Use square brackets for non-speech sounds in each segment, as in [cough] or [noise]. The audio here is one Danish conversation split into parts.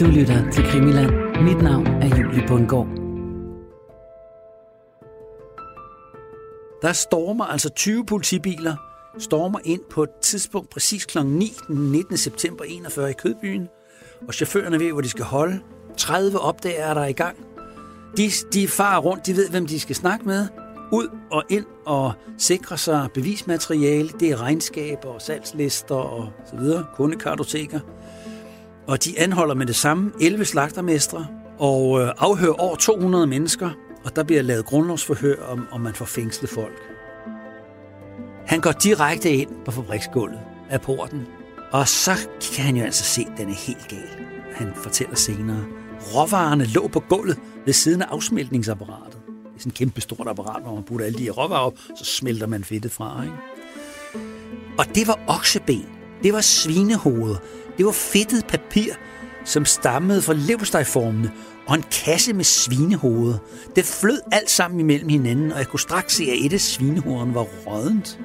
Du lytter til Krimiland. Mit navn er Julie Bundgaard. Der stormer altså 20 politibiler, stormer ind på et tidspunkt præcis kl. 9 den 19. september 41 i Kødbyen, og chaufførerne ved, hvor de skal holde. 30 opdager er der i gang. De, de farer rundt, de ved, hvem de skal snakke med. Ud og ind og sikre sig bevismateriale. Det er regnskaber og salgslister og så videre, kundekartoteker. Og de anholder med det samme 11 slagtermestre og øh, afhører over 200 mennesker. Og der bliver lavet grundlovsforhør, om, om man får fængslet folk. Han går direkte ind på fabriksgulvet af porten, og så kan han jo altså se, at den er helt gal. Han fortæller senere, råvarerne lå på gulvet ved siden af afsmeltningsapparatet. Det er sådan et kæmpe stort apparat, hvor man putter alle de her råvarer op, så smelter man fedtet fra. Ikke? Og det var okseben. Det var svinehoveder. Det var fedtet papir, som stammede fra leverstejformene, og en kasse med svinehoveder. Det flød alt sammen imellem hinanden, og jeg kunne straks se, at et af svinehovederne var rådent.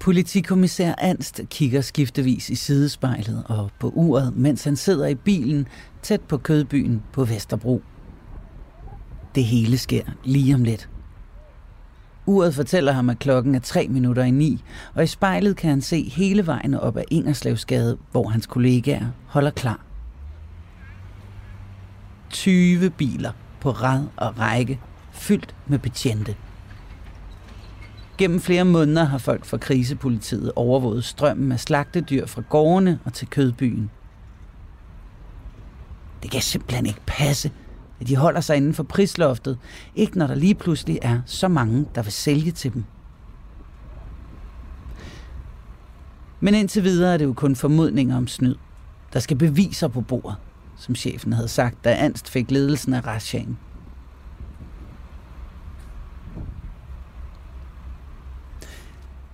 Politikommissær Anst kigger skiftevis i sidespejlet og på uret, mens han sidder i bilen tæt på kødbyen på Vesterbro. Det hele sker lige om lidt. Uret fortæller ham, at klokken er tre minutter i ni, og i spejlet kan han se hele vejen op ad Ingerslevsgade, hvor hans kollegaer holder klar. 20 biler på rad og række, fyldt med betjente. Gennem flere måneder har folk fra krisepolitiet overvåget strømmen af slagtedyr fra gårdene og til kødbyen. Det kan simpelthen ikke passe, at de holder sig inden for prisloftet, ikke når der lige pludselig er så mange, der vil sælge til dem. Men indtil videre er det jo kun formodninger om snyd. Der skal beviser på bordet, som chefen havde sagt, da Anst fik ledelsen af Rashagen.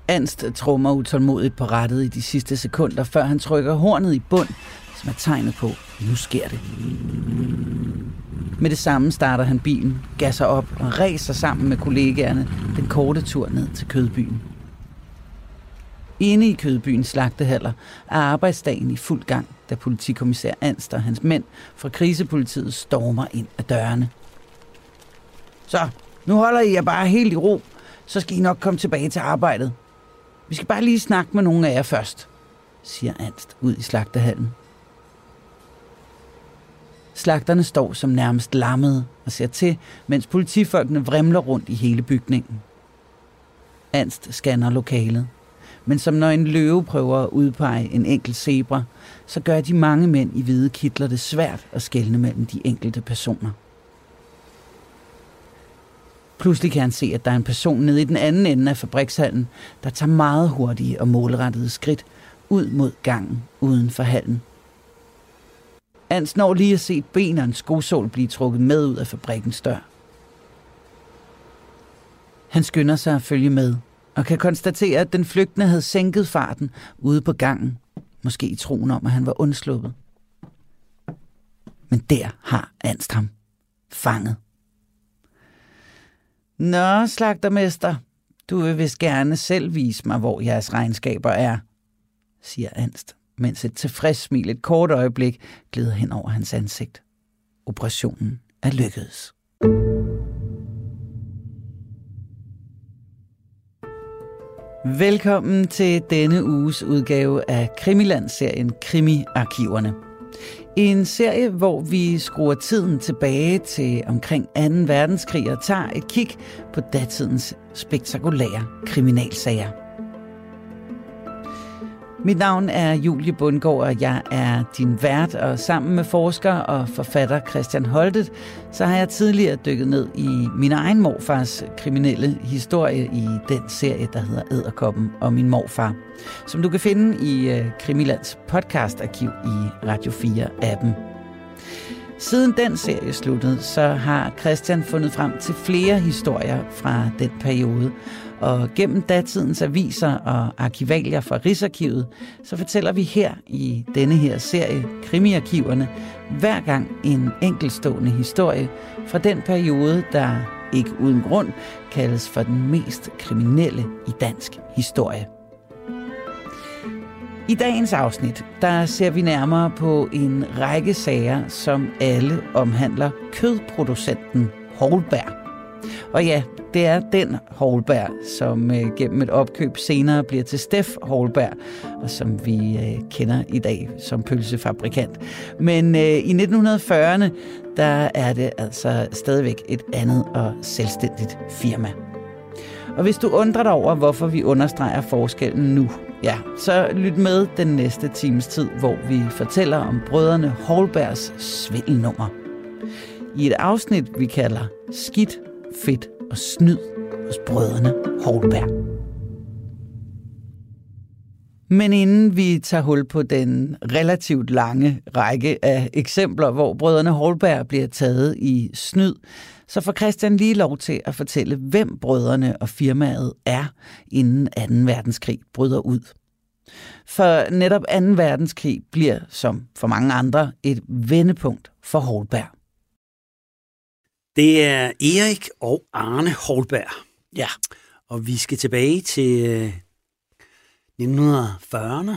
Anst trummer utålmodigt på rettet i de sidste sekunder, før han trykker hornet i bund, som er tegnet på, at nu sker det. Med det samme starter han bilen, gasser op og ræser sammen med kollegaerne den korte tur ned til Kødbyen. Inde i Kødbyens slagtehaller er arbejdsdagen i fuld gang, da politikommissær Anst og hans mænd fra krisepolitiet stormer ind ad dørene. Så, nu holder I jer bare helt i ro, så skal I nok komme tilbage til arbejdet. Vi skal bare lige snakke med nogle af jer først, siger Anst ud i slagtehallen. Slagterne står som nærmest lammede og ser til, mens politifolkene vrimler rundt i hele bygningen. Anst scanner lokalet. Men som når en løve prøver at udpege en enkelt zebra, så gør de mange mænd i hvide kitler det svært at skelne mellem de enkelte personer. Pludselig kan han se, at der er en person nede i den anden ende af fabrikshallen, der tager meget hurtige og målrettede skridt ud mod gangen uden for hallen. Hans når lige at se et ben og en skosål blive trukket med ud af fabrikkens dør. Han skynder sig at følge med, og kan konstatere, at den flygtende havde sænket farten ude på gangen, måske i troen om, at han var undsluppet. Men der har Anst ham fanget. Nå, slagtermester, du vil vist gerne selv vise mig, hvor jeres regnskaber er, siger Anst mens et tilfreds smil et kort øjeblik glider hen over hans ansigt. Operationen er lykkedes. Velkommen til denne uges udgave af Krimiland-serien Krimi-arkiverne. En serie, hvor vi skruer tiden tilbage til omkring 2. verdenskrig og tager et kig på datidens spektakulære kriminalsager. Mit navn er Julie Bundgaard, og jeg er din vært, og sammen med forsker og forfatter Christian Holtet, så har jeg tidligere dykket ned i min egen morfars kriminelle historie i den serie, der hedder Æderkoppen og min morfar, som du kan finde i øh, Krimilands podcastarkiv i Radio 4-appen. Siden den serie sluttede, så har Christian fundet frem til flere historier fra den periode, og gennem datidens aviser og arkivalier fra Rigsarkivet, så fortæller vi her i denne her serie, Krimiarkiverne, hver gang en enkelstående historie fra den periode, der ikke uden grund kaldes for den mest kriminelle i dansk historie. I dagens afsnit, der ser vi nærmere på en række sager, som alle omhandler kødproducenten Holberg. Og ja, det er den Holberg, som øh, gennem et opkøb senere bliver til Steff Holberg, og som vi øh, kender i dag som pølsefabrikant. Men øh, i 1940'erne, der er det altså stadigvæk et andet og selvstændigt firma. Og hvis du undrer dig over, hvorfor vi understreger forskellen nu, ja, så lyt med den næste times tid, hvor vi fortæller om brødrene Holbergs svindelnummer. I et afsnit, vi kalder Skidt, Fedt og Snyd hos brødrene Holberg. Men inden vi tager hul på den relativt lange række af eksempler, hvor brødrene Holberg bliver taget i snyd, så får Christian lige lov til at fortælle, hvem brødrene og firmaet er, inden 2. verdenskrig bryder ud. For netop 2. verdenskrig bliver, som for mange andre, et vendepunkt for Holberg. Det er Erik og Arne Holberg. Ja. Og vi skal tilbage til 1940'erne,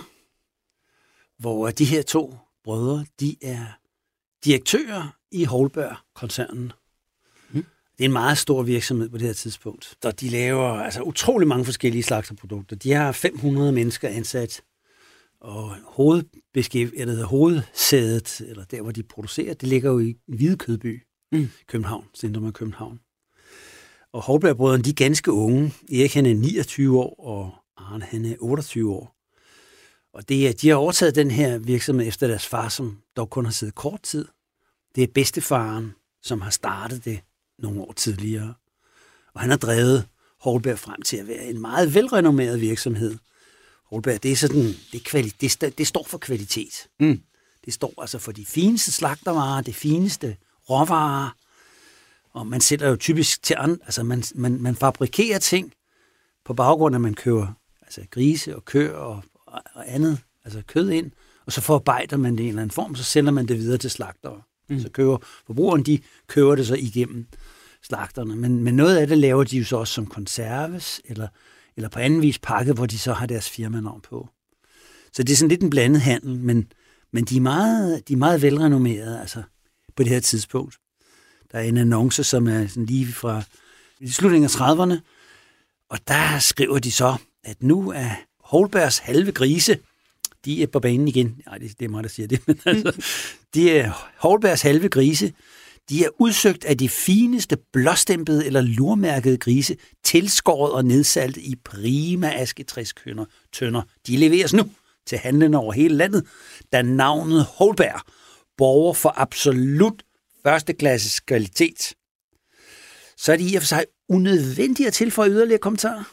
hvor de her to brødre, de er direktører i Holberg-koncernen. Mm. Det er en meget stor virksomhed på det her tidspunkt. Og de laver altså utrolig mange forskellige slags produkter. De har 500 mennesker ansat, og hovedbeskæft, eller hovedsædet, eller der, hvor de producerer, det ligger jo i Hvide Kødby, mm. København, centrum af København. Og Holberg-brødrene, de er ganske unge. Erik han er 29 år, og Arne han er 28 år. Og det er, de har overtaget den her virksomhed efter deres far, som dog kun har siddet kort tid. Det er bedstefaren, som har startet det nogle år tidligere. Og han har drevet Holberg frem til at være en meget velrenommeret virksomhed. Holberg, det er sådan, det, er kvali- det, det står for kvalitet. Mm. Det står altså for de fineste slagtervarer, det fineste råvarer, og man sætter jo typisk til andre, altså man, man, man fabrikerer ting på baggrund af, at man køber altså grise og køer og, og andet, altså kød ind, og så forarbejder man det i en eller anden form, så sender man det videre til slagtere. Mm. Så køber forbrugeren, de køber det så igennem slagterne. Men, men noget af det laver de jo så også som konserves, eller, eller på anden vis pakket, hvor de så har deres firmanavn på. Så det er sådan lidt en blandet handel, men, men de, er meget, de er meget velrenommerede altså, på det her tidspunkt. Der er en annonce, som er sådan lige fra slutningen af 30'erne, og der skriver de så, at nu er Holbergs halve grise, de er på banen igen. Nej, det, det er mig, der siger det. Men altså, de er Holbergs halve grise. De er udsøgt af de fineste blåstempede eller lurmærkede grise, tilskåret og nedsaltet i prima asketræskønner tønder. De leveres nu til handlen over hele landet, da navnet Holberg borger for absolut førsteklasses kvalitet. Så er det i og for sig unødvendigt at tilføje yderligere kommentarer.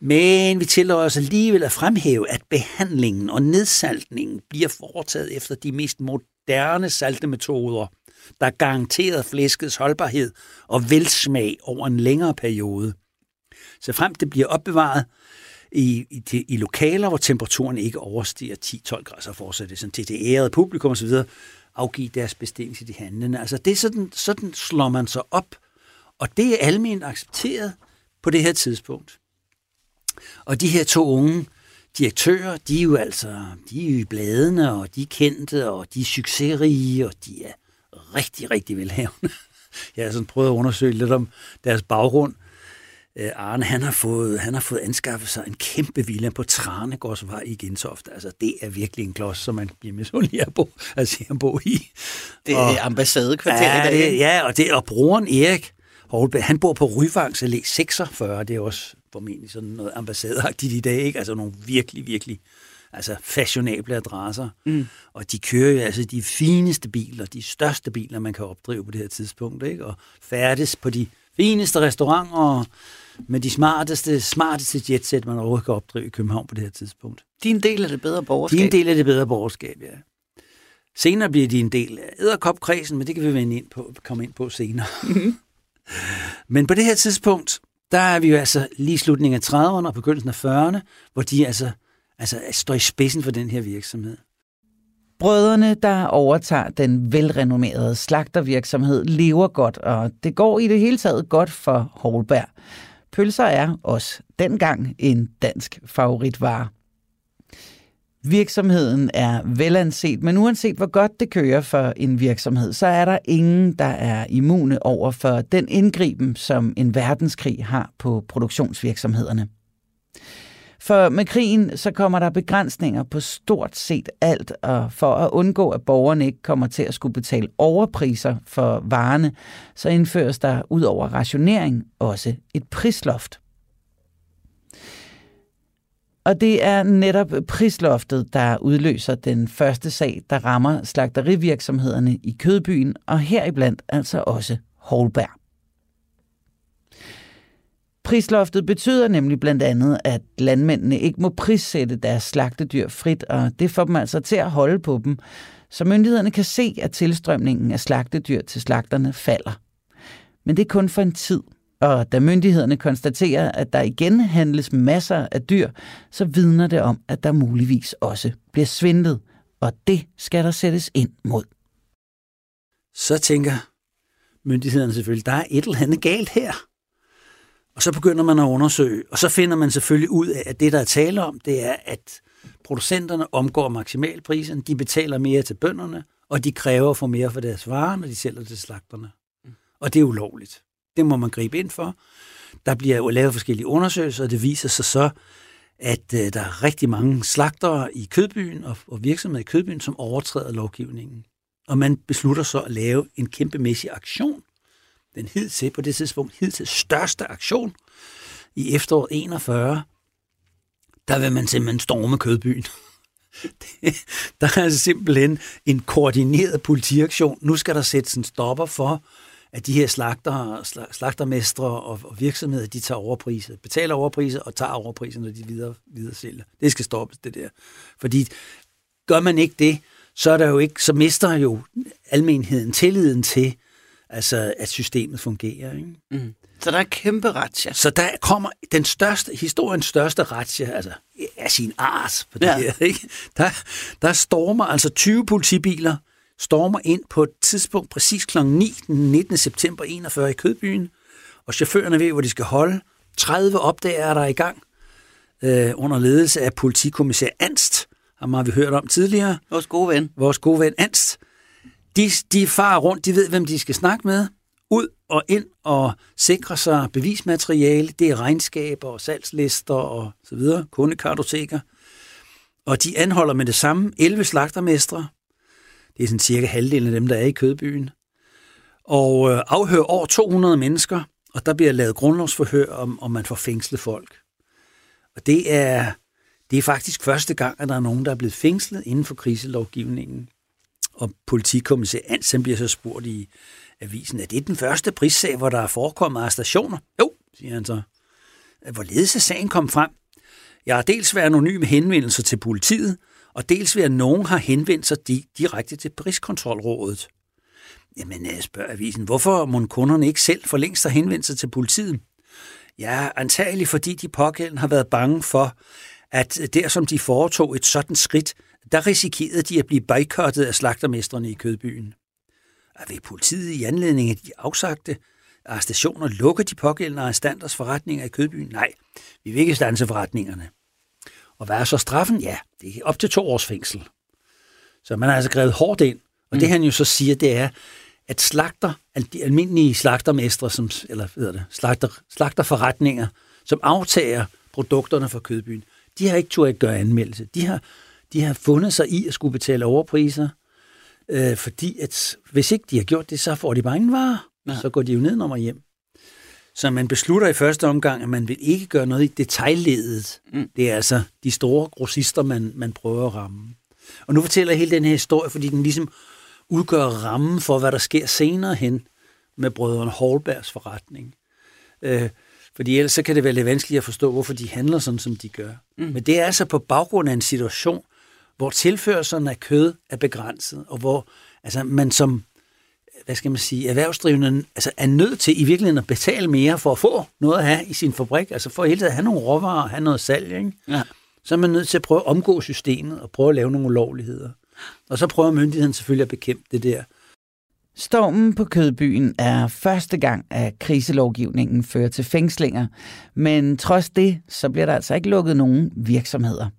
Men vi tillader os alligevel at fremhæve, at behandlingen og nedsaltningen bliver foretaget efter de mest moderne saltemetoder, der garanterer flæskets holdbarhed og velsmag over en længere periode. Så frem det bliver opbevaret i, i, i lokaler, hvor temperaturen ikke overstiger 10-12 grader, så fortsætter det sådan til det ærede publikum osv., afgive deres bestilling til de handlende. Altså det er sådan, sådan slår man sig op, og det er almindeligt accepteret på det her tidspunkt. Og de her to unge direktører, de er jo altså, de er jo i bladene, og de er kendte, og de er succesrige, og de er rigtig, rigtig velhavende. [laughs] Jeg har sådan prøvet at undersøge lidt om deres baggrund. Øh, Arne, han har, fået, han har fået anskaffet sig en kæmpe villa på Tranegårdsvej i Gentofte. Altså, det er virkelig en klods, som man bliver misundelig at bo, at se ham bo i. Det er ambassadekvarteret ja, i dag. Det, ja, og, det, og broren Erik Holberg, han bor på Ryvangs Allé 46. Det er også formentlig sådan noget ambassadeagtigt i dag, ikke? Altså nogle virkelig, virkelig altså fashionable adresser. Mm. Og de kører jo altså de fineste biler, de største biler, man kan opdrive på det her tidspunkt, ikke? Og færdes på de fineste restauranter med de smarteste, smarteste jetset, man overhovedet kan opdrive i København på det her tidspunkt. De er en del af det bedre borgerskab. De er en del af det bedre borgerskab, ja. Senere bliver de en del af æderkopkredsen, men det kan vi vende ind på, komme ind på senere. Mm-hmm. [laughs] men på det her tidspunkt, der er vi jo altså lige i slutningen af 30'erne og begyndelsen af 40'erne, hvor de altså, altså står i spidsen for den her virksomhed. Brødrene, der overtager den velrenommerede slagtervirksomhed, lever godt, og det går i det hele taget godt for Holberg. Pølser er også dengang en dansk favoritvare. Virksomheden er velanset, men uanset hvor godt det kører for en virksomhed, så er der ingen, der er immune over for den indgriben, som en verdenskrig har på produktionsvirksomhederne. For med krigen, så kommer der begrænsninger på stort set alt, og for at undgå, at borgerne ikke kommer til at skulle betale overpriser for varerne, så indføres der ud over rationering også et prisloft. Og det er netop prisloftet, der udløser den første sag, der rammer slagterivirksomhederne i Kødbyen, og heriblandt altså også Holberg. Prisloftet betyder nemlig blandt andet, at landmændene ikke må prissætte deres slagtedyr frit, og det får dem altså til at holde på dem, så myndighederne kan se, at tilstrømningen af slagtedyr til slagterne falder. Men det er kun for en tid, og da myndighederne konstaterer, at der igen handles masser af dyr, så vidner det om, at der muligvis også bliver svindlet, og det skal der sættes ind mod. Så tænker myndighederne selvfølgelig, der er et eller andet galt her. Og så begynder man at undersøge, og så finder man selvfølgelig ud af, at det, der er tale om, det er, at producenterne omgår maksimalprisen, de betaler mere til bønderne, og de kræver at få mere for deres varer, når de sælger til slagterne. Og det er ulovligt. Det må man gribe ind for. Der bliver jo lavet forskellige undersøgelser, og det viser sig så, at øh, der er rigtig mange slagtere i kødbyen og, og virksomheder i kødbyen, som overtræder lovgivningen. Og man beslutter så at lave en kæmpemæssig aktion. Den hidtil på det tidspunkt hidtil største aktion i efteråret 41. Der vil man simpelthen storme kødbyen. [laughs] der er altså simpelthen en koordineret politiaktion. Nu skal der sættes en stopper for, at de her slagter, slagtermestre og, og virksomheder, de tager overpriser, betaler overpriser og tager overpriser, når de videre, videre sælger. Det skal stoppes, det der. Fordi gør man ikke det, så, er der jo ikke, så mister jo almenheden tilliden til, altså, at systemet fungerer. Ikke? Mm. Så der er kæmpe razzia. Så der kommer den største, historiens største razzia, altså af sin art på det ja. her. Ikke? Der, der stormer altså 20 politibiler, stormer ind på et tidspunkt præcis kl. 9 den 19. september 41 i Kødbyen, og chaufførerne ved, hvor de skal holde. 30 opdager er der i gang øh, under ledelse af politikommissær Anst, ham har vi hørt om tidligere. Vores gode ven. Vores gode ven Anst. De, de farer rundt, de ved, hvem de skal snakke med, ud og ind og sikre sig bevismateriale. Det er regnskaber og salgslister og så videre, kundekartoteker. Og de anholder med det samme 11 slagtermestre, det er sådan cirka halvdelen af dem, der er i Kødbyen. Og øh, afhører over 200 mennesker, og der bliver lavet grundlovsforhør, om, om man får fængslet folk. Og det er, det er faktisk første gang, at der er nogen, der er blevet fængslet inden for kriselovgivningen. Og politikommissær Ansen bliver så spurgt i avisen, at det er den første prissag, hvor der er forekommet arrestationer. Jo, siger han så. Hvorledes er sagen kom frem? Jeg har dels været anonym henvendelser til politiet, og dels ved at nogen har henvendt sig direkte til priskontrolrådet. Jamen, jeg spørger avisen, hvorfor må kunderne ikke selv for længst have henvendt sig til politiet? Ja, antageligt fordi de pågældende har været bange for, at øh, der som de foretog et sådan skridt, der risikerede de at blive boykottet af slagtermestrene i Kødbyen. Og ved politiet i anledning af de afsagte arrestationer lukker de pågældende arrestanters forretninger i Kødbyen? Nej, vi vil ikke stanse forretningerne. Og hvad er så straffen? Ja, det er op til to års fængsel. Så man har altså grebet hårdt ind. Og mm. det han jo så siger, det er, at slagter, de almindelige slagtermestre, som, eller hvad det, slagter, slagterforretninger, som aftager produkterne fra kødbyen, de har ikke turde at gøre anmeldelse. De har, de har fundet sig i at skulle betale overpriser, øh, fordi at hvis ikke de har gjort det, så får de bare ingen varer. Ja. Så går de jo ned når hjem. Så man beslutter i første omgang, at man vil ikke gøre noget i detaljledet. Mm. Det er altså de store grossister, man, man prøver at ramme. Og nu fortæller jeg hele den her historie, fordi den ligesom udgør rammen for, hvad der sker senere hen med brødrene Holbergs forretning. Øh, fordi ellers så kan det være lidt vanskeligt at forstå, hvorfor de handler sådan, som de gør. Mm. Men det er altså på baggrund af en situation, hvor tilførselen af kød er begrænset, og hvor altså, man som hvad skal man sige, erhvervsdrivende altså er nødt til i virkeligheden at betale mere for at få noget at have i sin fabrik, altså for hele tiden at have nogle råvarer og have noget salg, ikke? Ja. så er man nødt til at prøve at omgå systemet og prøve at lave nogle ulovligheder. Og så prøver myndigheden selvfølgelig at bekæmpe det der. Stormen på Kødbyen er første gang, at kriselovgivningen fører til fængslinger, men trods det, så bliver der altså ikke lukket nogen virksomheder.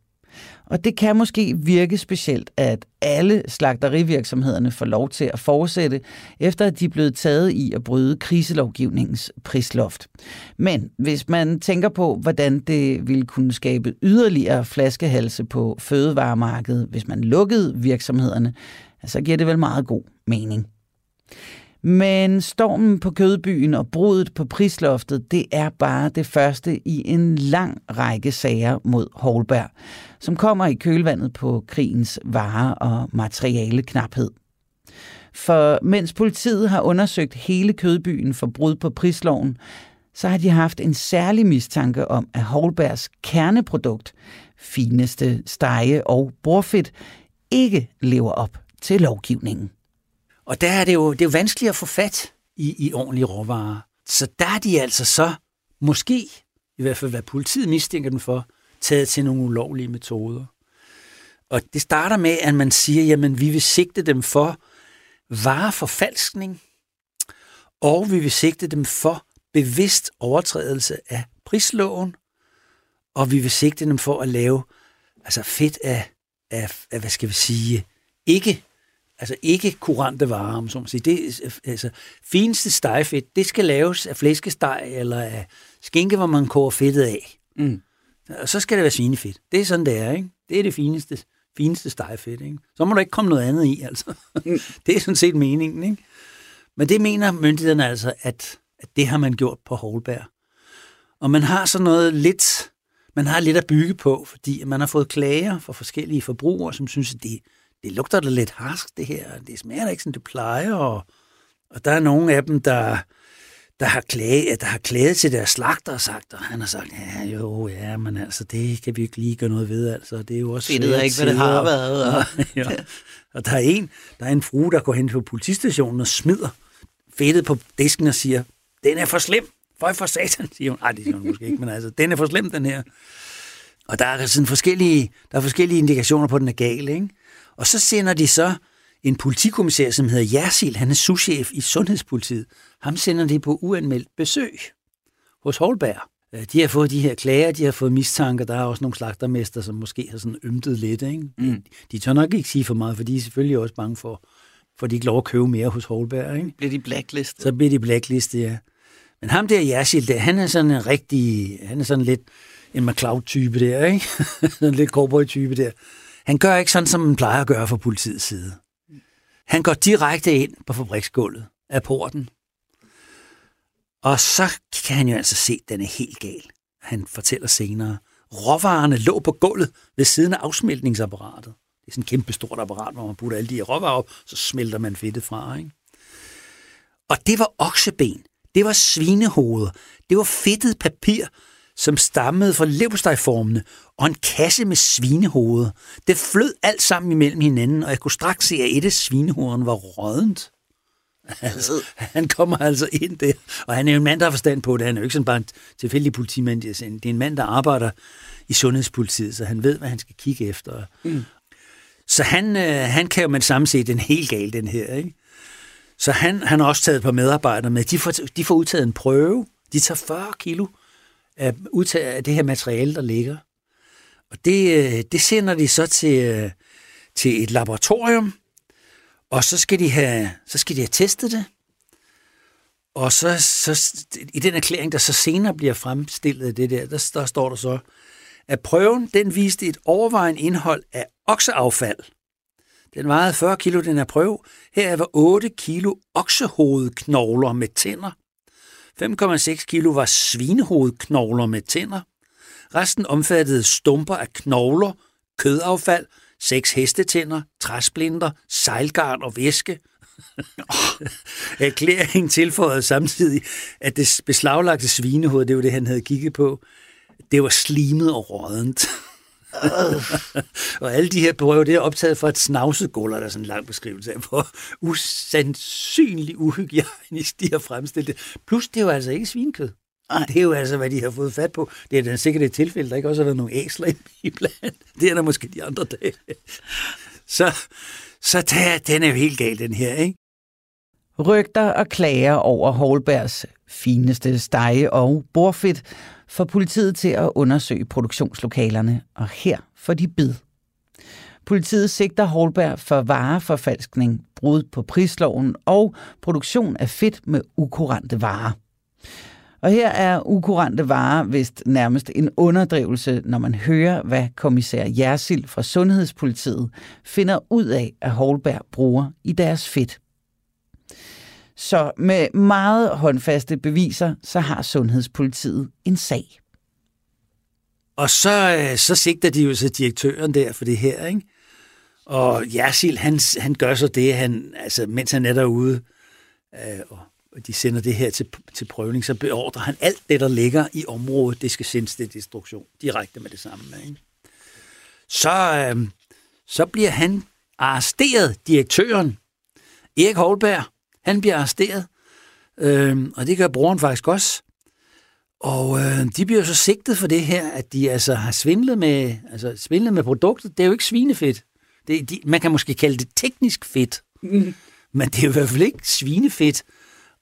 Og det kan måske virke specielt, at alle slagterivirksomhederne får lov til at fortsætte, efter at de er blevet taget i at bryde kriselovgivningens prisloft. Men hvis man tænker på, hvordan det ville kunne skabe yderligere flaskehalse på fødevaremarkedet, hvis man lukkede virksomhederne, så giver det vel meget god mening. Men stormen på Kødbyen og brudet på prisloftet, det er bare det første i en lang række sager mod Holberg, som kommer i kølvandet på krigens varer og materiale knaphed. For mens politiet har undersøgt hele Kødbyen for brud på prisloven, så har de haft en særlig mistanke om, at Holbergs kerneprodukt, fineste stege og bordfedt, ikke lever op til lovgivningen. Og der er det jo, det er jo vanskeligt at få fat i, i ordentlige råvarer. Så der er de altså så, måske, i hvert fald hvad politiet mistænker dem for, taget til nogle ulovlige metoder. Og det starter med, at man siger, jamen vi vil sigte dem for vareforfalskning, og vi vil sigte dem for bevidst overtrædelse af prisloven, og vi vil sigte dem for at lave altså fedt af, af, af hvad skal vi sige, ikke altså ikke kurante varer, om så man sige. Det, altså, fineste stegefedt, det skal laves af flæskesteg eller af skinke, hvor man koger fedtet af. Mm. Og så skal det være svinefedt. Det er sådan, det er, ikke? Det er det fineste, fineste stegefedt, ikke? Så må der ikke komme noget andet i, altså. Mm. [laughs] det er sådan set meningen, ikke? Men det mener myndighederne altså, at, at det har man gjort på Holberg. Og man har sådan noget lidt, man har lidt at bygge på, fordi man har fået klager fra forskellige forbrugere, som synes, at det, det lugter da lidt harsk, det her. Det smager da ikke, som det plejer. Og, og der er nogle af dem, der, der har, klage, der har klaget til deres slagter og sagt, og han har sagt, ja, jo, ja, men altså, det kan vi ikke lige gøre noget ved, altså, det er jo også Det er ikke, hvad det har været. Og, [laughs] ja. og der er en, der er en frue, der går hen på politistationen og smider fedtet på disken og siger, den er for slem, for for satan, siger hun. Ej, det siger hun måske ikke, men altså, den er for slem, den her. Og der er sådan forskellige, der er forskellige indikationer på, at den er gal, ikke? Og så sender de så en politikommissær, som hedder Jersil, han er souschef i Sundhedspolitiet. Ham sender de på uanmeldt besøg hos Holberg. De har fået de her klager, de har fået mistanker. Der er også nogle slagtermester, som måske har sådan ymtet lidt. Ikke? Mm. De tør nok ikke sige for meget, for de er selvfølgelig også bange for, for de ikke lov at købe mere hos Holberg. Ikke? Bliver de blacklistet? Så bliver de blacklistet, ja. Men ham der Jersil, der, han er sådan en rigtig, han er sådan lidt en McCloud-type der, ikke? [laughs] sådan en lidt cowboy-type der. Han gør ikke sådan, som man plejer at gøre fra politiets side. Han går direkte ind på fabriksgulvet af porten. Og så kan han jo altså se, at den er helt gal. Han fortæller senere, råvarerne lå på gulvet ved siden af afsmeltningsapparatet. Det er sådan et kæmpe stort apparat, hvor man putter alle de her råvarer op, så smelter man fedtet fra. Ikke? Og det var okseben, det var svinehoveder, det var fedtet papir, som stammede fra leverpostejformene, og en kasse med svinehoveder. Det flød alt sammen imellem hinanden, og jeg kunne straks se, at et af svinehovederne var rådent. Altså, han kommer altså ind der, og han er jo en mand, der har forstand på det. Han er jo ikke sådan bare en tilfældig politimand. Det er en mand, der arbejder i sundhedspolitiet, så han ved, hvad han skal kigge efter. Mm. Så han, øh, han kan jo med det samme se, den helt galt, den her. Ikke? Så han, han har også taget et par medarbejdere med. De får, de får udtaget en prøve. De tager 40 kilo af, af det her materiale, der ligger. Og det, øh, det sender de så til, øh, til et laboratorium, og så skal de have, så skal de have testet det. Og så, så i den erklæring, der så senere bliver fremstillet det der, der, der står der så, at prøven den viste et overvejende indhold af okseaffald. Den vejede 40 kilo, den her prøve. Her var 8 kilo oksehovedknogler med tænder. 5,6 kilo var svinehovedknogler med tænder. Resten omfattede stumper af knogler, kødaffald, seks hestetænder, træsplinter, sejlgarn og væske. [laughs] Erklæringen tilføjede samtidig, at det beslaglagte svinehoved, det var det, han havde kigget på, det var slimet og rådent. [laughs] og alle de her prøver, det er optaget fra et snavsegulv, der er sådan en lang beskrivelse af, hvor usandsynligt uhygienisk de har fremstillet det. Plus, det er jo altså ikke svinkød. Ej. Det er jo altså, hvad de har fået fat på. Det er den sikkert et tilfælde, der ikke også har været nogle æsler i blandt. Det er der måske de andre dage. Så, så tager, den er jo helt gal, den her, ikke? Rygter og klager over Holbergs fineste stege- og bordfedt, får politiet til at undersøge produktionslokalerne, og her får de bid. Politiet sigter Holberg for vareforfalskning, brud på prisloven og produktion af fedt med ukurante varer. Og her er ukurante varer vist nærmest en underdrivelse, når man hører, hvad kommissær Jersild fra Sundhedspolitiet finder ud af, at Holberg bruger i deres fedt. Så med meget håndfaste beviser, så har Sundhedspolitiet en sag. Og så, øh, så sigter de jo så direktøren der for det her, ikke? Og Jersild, han, han gør så det, han, altså, mens han er derude, øh, og de sender det her til, til prøvning, så beordrer han alt det, der ligger i området, det skal sendes til destruktion direkte med det samme. Ikke? Så, øh, så bliver han arresteret, direktøren, Erik Holberg, han bliver arresteret, øh, og det gør broren faktisk også. Og øh, de bliver så sigtet for det her, at de altså har svindlet med, altså svindlet med produktet. Det er jo ikke svinefedt. Det, de, man kan måske kalde det teknisk fedt, mm. men det er jo i hvert fald ikke svinefedt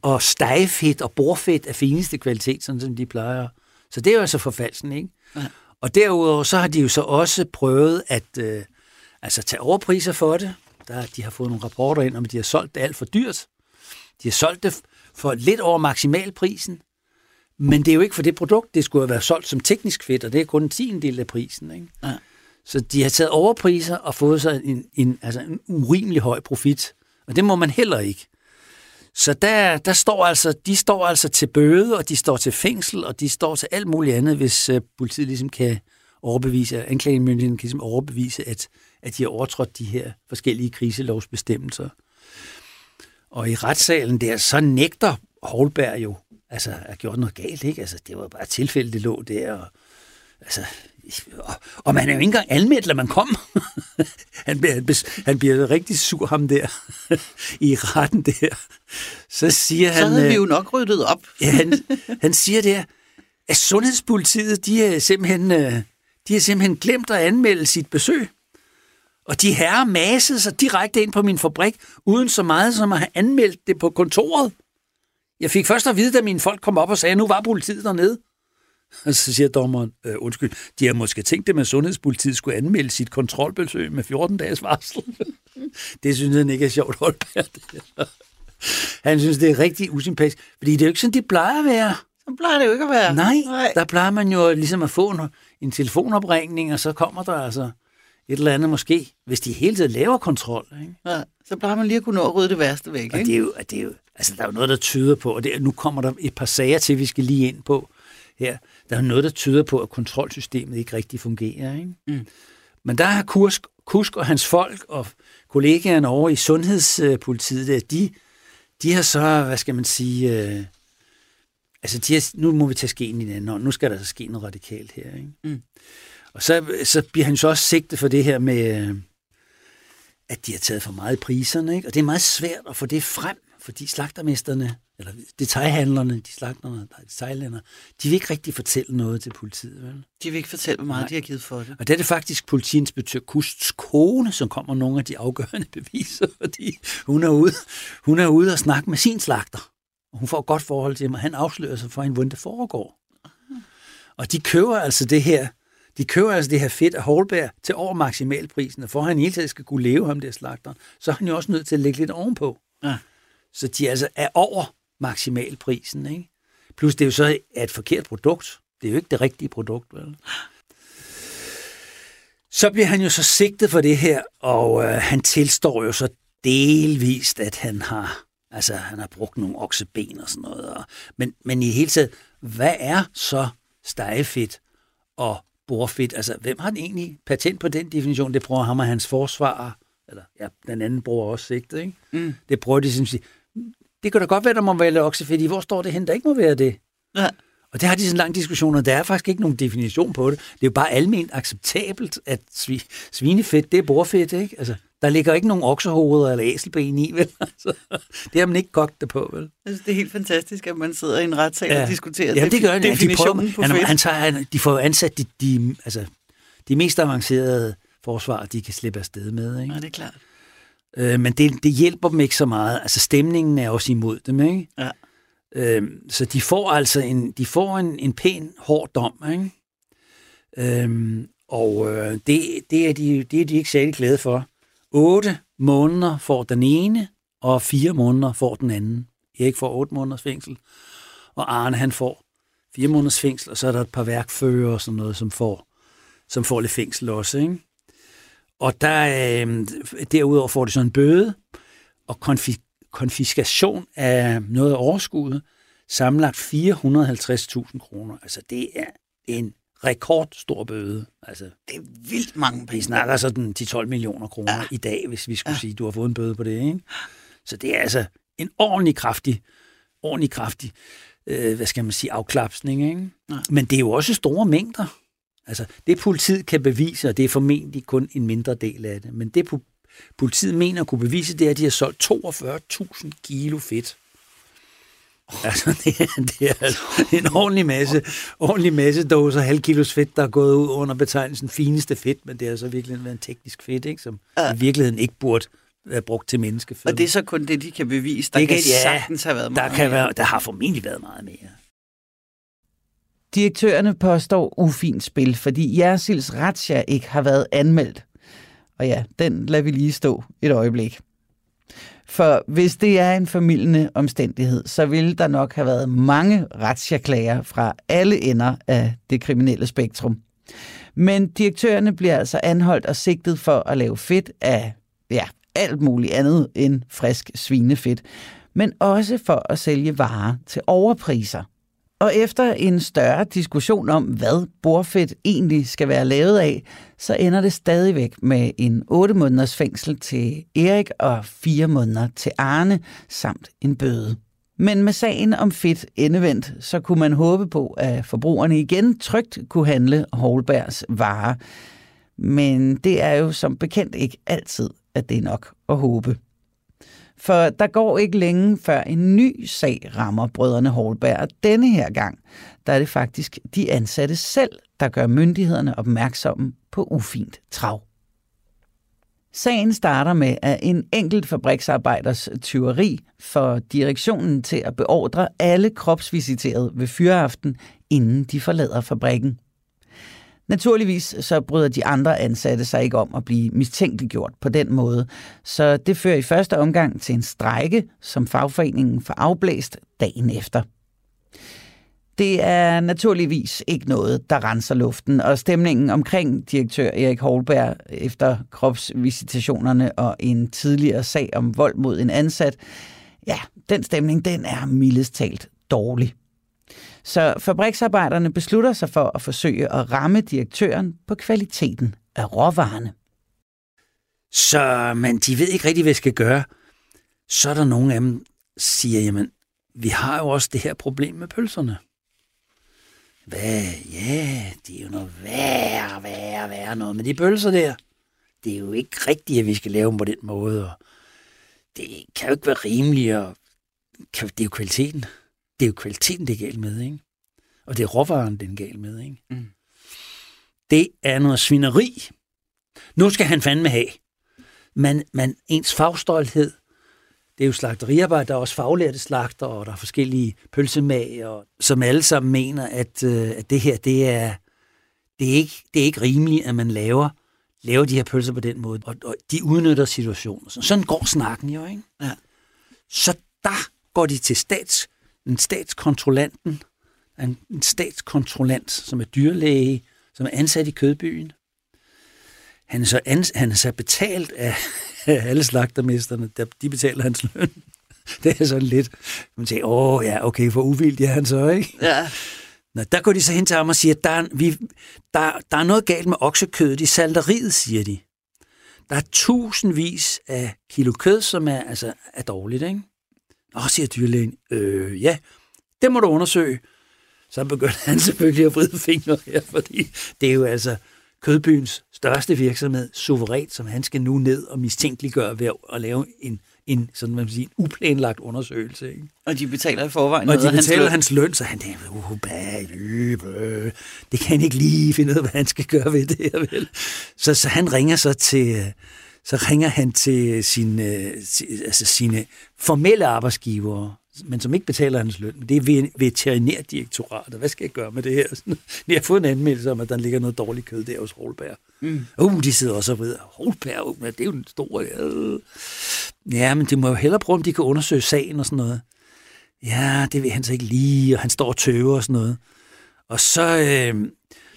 og stegefedt og bordfedt af fineste kvalitet, sådan som de plejer. Så det er jo altså forfalsen, ikke? Ja. Og derudover så har de jo så også prøvet at øh, altså tage overpriser for det. Der, de har fået nogle rapporter ind om, at de har solgt det alt for dyrt. De har solgt det for lidt over maksimalprisen. Men det er jo ikke for det produkt, det skulle have været solgt som teknisk fedt, og det er kun en tiendel af prisen. Ikke? Ja. Så de har taget overpriser og fået sig en, en, altså en urimelig høj profit. Og det må man heller ikke. Så der, der står altså, de står altså til bøde, og de står til fængsel, og de står til alt muligt andet, hvis øh, politiet ligesom kan overbevise, anklagemyndigheden kan ligesom overbevise, at, at de har overtrådt de her forskellige kriselovsbestemmelser. Og i retssalen der, så nægter Holberg jo, altså at gjort noget galt, ikke? Altså, det var bare et tilfælde, det lå der, og altså, og, man er jo ikke engang anmeldt, når man kom. [laughs] han, bliver, han bliver rigtig sur, ham der, [laughs] i retten der. Så siger han... Så havde vi jo øh, nok ryddet op. ja, han, han siger der, at sundhedspolitiet, de har simpelthen, øh, de har simpelthen glemt at anmelde sit besøg. Og de herrer masede sig direkte ind på min fabrik, uden så meget som at have anmeldt det på kontoret. Jeg fik først at vide, da mine folk kom op og sagde, at nu var politiet dernede. [laughs] Og så siger dommeren, øh, undskyld, de har måske tænkt det med, at Sundhedspolitiet skulle anmelde sit kontrolbesøg med 14 dages varsel. [laughs] det synes han ikke er sjovt, Holberg. [laughs] Han synes, det er rigtig usympatisk, fordi det er jo ikke sådan, det plejer at være. Så plejer det jo ikke at være. Nej, Nej. der plejer man jo ligesom at få en, en telefonopringning, og så kommer der altså et eller andet måske, hvis de hele tiden laver kontrol. Ikke? Ja, så plejer man lige at kunne nå at rydde det værste væk. Og ikke? det er jo, det er jo altså, der er jo noget, der tyder på, og det, nu kommer der et par sager til, vi skal lige ind på her. Der er noget, der tyder på, at kontrolsystemet ikke rigtig fungerer. Ikke? Mm. Men der har Kursk, Kusk og hans folk og kollegaerne over i Sundhedspolitiet, der, de, de har så, hvad skal man sige, øh, altså de har, nu må vi tage skeen i den anden hånd. Nu skal der så ske noget radikalt her. Ikke? Mm. Og så, så bliver han så også sigtet for det her med, øh, at de har taget for meget i priserne. Ikke? Og det er meget svært at få det frem, fordi slagtermesterne, eller detaljhandlerne, de slagterne, der er detaljhandlere, de vil ikke rigtig fortælle noget til politiet. Vel? De vil ikke fortælle, hvor meget Nej. de har givet for det. Og det er det faktisk politiinspektør Kusts kone, som kommer nogle af de afgørende [laughs] beviser, fordi hun er ude, hun er ude og snakke med sin slagter. Og hun får et godt forhold til ham, og han afslører sig for en, hvordan det foregår. Og de køber altså det her de køber altså det her fedt af Holberg til over maksimalprisen, og for at han hele tiden skal kunne leve ham der slagter, så er han jo også nødt til at lægge lidt ovenpå. Ja. Så de altså er over maksimalprisen. Ikke? Plus det er jo så et forkert produkt. Det er jo ikke det rigtige produkt. Vel? Så bliver han jo så sigtet for det her, og øh, han tilstår jo så delvist, at han har, altså, han har brugt nogle okseben og sådan noget. Og, men, men i hele taget, hvad er så stegefedt og bordfedt? Altså, hvem har den egentlig patent på den definition? Det prøver ham og hans forsvar, eller ja, den anden bruger også sigtet, ikke? Mm. Det prøver de sige, det kan da godt være, der må være oksefedt i. Hvor står det hen, der ikke må være det? Ja. Og det har de sådan en lang diskussion, og der er faktisk ikke nogen definition på det. Det er jo bare almindeligt acceptabelt, at svinefedt, det er bordfedt, ikke? Altså, der ligger ikke nogen oksehoveder eller æselben i, vel? [laughs] Altså, det har man ikke kogt det på, vel? Altså, det er helt fantastisk, at man sidder i en retssal ja. og diskuterer ja, det gør de. De, prøver, på han, han tager, de får ansat de, de, altså, de mest avancerede forsvar, de kan slippe afsted med, ikke? Ja, det er klart. Øh, men det, det hjælper dem ikke så meget. Altså stemningen er også imod dem, ikke? Ja. Øhm, så de får altså en, de får en, en pæn, hård dom. Ikke? Øhm, og øh, det, det, er de, det er de ikke særlig glade for. Otte måneder får den ene, og fire måneder får den anden. Erik får otte måneders fængsel, og Arne han får fire måneders fængsel, og så er der et par værkfører og sådan noget, som får, som får lidt fængsel også. Ikke? Og der, øh, derudover får de sådan en bøde og konfi- konfiskation af noget af overskuddet, samlet 450.000 kroner. Altså det er en rekordstor bøde. Altså, det er vildt mange penge. Vi snakker sådan 10-12 millioner kroner ja. i dag, hvis vi skulle ja. sige, du har fået en bøde på det. Ikke? Så det er altså en ordentlig kraftig, ordentlig kraftig, øh, hvad skal man sige, afklapsning. Ikke? Ja. Men det er jo også store mængder. Altså, det politiet kan bevise, og det er formentlig kun en mindre del af det, men det politiet mener at kunne bevise, det er, at de har solgt 42.000 kilo fedt. Altså, [laughs] det er, det er altså en ordentlig masse, ordentlig masse dåser halv kilos fedt, der er gået ud under betegnelsen fineste fedt, men det er så virkelig været en teknisk fedt, ikke, som ja. i virkeligheden ikke burde være brugt til menneskeføde. Og det er så kun det, de kan bevise. Der det kan, kan ja, sagtens have været meget der, kan være, der har formentlig været meget mere. Direktørerne påstår ufint spil, fordi Jersils Ratsja ikke har været anmeldt. Og ja, den lader vi lige stå et øjeblik. For hvis det er en formidlende omstændighed, så ville der nok have været mange retsjaklager fra alle ender af det kriminelle spektrum. Men direktørerne bliver altså anholdt og sigtet for at lave fedt af ja, alt muligt andet end frisk svinefedt, men også for at sælge varer til overpriser. Og efter en større diskussion om, hvad bordfedt egentlig skal være lavet af, så ender det stadigvæk med en 8 måneders fængsel til Erik og 4 måneder til Arne, samt en bøde. Men med sagen om fedt endevendt, så kunne man håbe på, at forbrugerne igen trygt kunne handle Holbergs varer. Men det er jo som bekendt ikke altid, at det er nok at håbe. For der går ikke længe før en ny sag rammer brødrene Holberg, og denne her gang, der er det faktisk de ansatte selv, der gør myndighederne opmærksomme på ufint trav. Sagen starter med, at en enkelt fabriksarbejders tyveri får direktionen til at beordre alle kropsvisiterede ved fyraften, inden de forlader fabrikken. Naturligvis så bryder de andre ansatte sig ikke om at blive mistænkeliggjort på den måde, så det fører i første omgang til en strejke, som fagforeningen får afblæst dagen efter. Det er naturligvis ikke noget, der renser luften, og stemningen omkring direktør Erik Holberg efter kropsvisitationerne og en tidligere sag om vold mod en ansat, ja, den stemning den er mildest talt dårlig. Så fabriksarbejderne beslutter sig for at forsøge at ramme direktøren på kvaliteten af råvarerne. Så men de ved ikke rigtig, hvad de skal gøre. Så er der nogle af dem, siger, jamen, vi har jo også det her problem med pølserne. Hvad? Ja, det er jo noget værre, værre, værre noget. Men de pølser der, det er jo ikke rigtigt, at vi skal lave dem på den måde. Og det kan jo ikke være rimeligt, og det er jo kvaliteten det er jo kvaliteten, det er galt med, ikke? Og det er råvaren, det er galt med, ikke? Mm. Det er noget svineri. Nu skal han fandme have. Men, men ens fagstolthed, det er jo slagteriarbejde, der er også faglærte slagter, og der er forskellige pølsemager, som alle sammen mener, at, øh, at det her, det er, det, er ikke, det er ikke rimeligt, at man laver, laver de her pølser på den måde. Og, og de udnytter situationen. Sådan går snakken jo, ikke? Ja. Så der går de til stats en statskontrollanten, en, en statskontrollant, som er dyrlæge, som er ansat i Kødbyen. Han er så, ans, han er så betalt af, [laughs] af alle slagtermesterne, der, de betaler hans løn. [laughs] Det er sådan lidt, man siger, åh ja, okay, for uvildig er han så, ikke? Ja. Nå, der går de så hen til ham og siger, der er, vi, der, der er noget galt med oksekødet i salteriet, siger de. Der er tusindvis af kilo kød, som er, altså, er dårligt, ikke? Åh, siger dyrlægen, øh, ja, det må du undersøge. Så begynder han selvfølgelig at vride fingre her, fordi det er jo altså Kødbyens største virksomhed, suverænt, som han skal nu ned og mistænkeliggøre ved at lave en, en, sådan man sige, en uplanlagt undersøgelse. Ikke? Og de betaler i forvejen Og de betaler hans løn, hans løn så han tænker, uh, bæ, det kan han ikke lige finde ud af, hvad han skal gøre ved det her. Vel? Så, så han ringer så til, så ringer han til sine, altså sine formelle arbejdsgivere, men som ikke betaler hans løn. Det er veterinærdirektoratet. Hvad skal jeg gøre med det her? [laughs] Jeg har fået en anmeldelse om, at der ligger noget dårligt kød der hos Holberg. Mm. Uh, de sidder også og vrider. Holberg, uh, det er jo den store... Uh. Ja, men de må jo hellere prøve, om de kan undersøge sagen og sådan noget. Ja, det vil han så ikke lige, og han står og tøver og sådan noget. Og så, øh,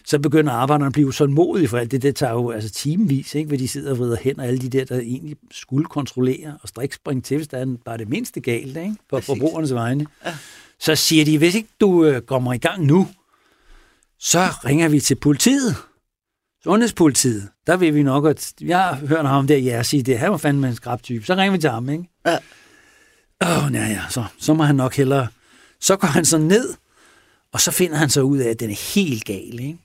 så begynder arbejderne at blive så modige for alt det. Det tager jo altså timevis, ikke, hvor de sidder og vrider hen, og alle de der, der egentlig skulle kontrollere og striks springe til, hvis der er bare det mindste galt ikke, på Præcis. forbrugernes vegne. Ja. Så siger de, hvis ikke du øh, kommer i gang nu, så ringer vi til politiet. Sundhedspolitiet. Der vil vi nok, at jeg har hørt ham der, ja, sige det. Han var fandme en skrabtype. Så ringer vi til ham, ikke? Ja. Åh, oh, ja, ja, så, så må han nok hellere... Så går han så ned, og så finder han så ud af, at den er helt gal, ikke?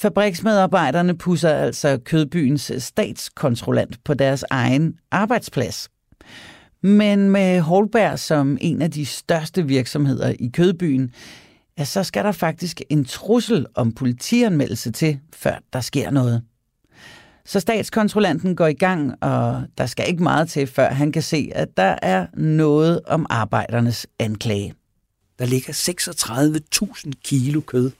Fabriksmedarbejderne pusser altså Kødbyens statskontrollant på deres egen arbejdsplads. Men med Holberg som en af de største virksomheder i Kødbyen, ja, så skal der faktisk en trussel om politianmeldelse til, før der sker noget. Så statskontrollanten går i gang, og der skal ikke meget til, før han kan se, at der er noget om arbejdernes anklage. Der ligger 36.000 kilo kød,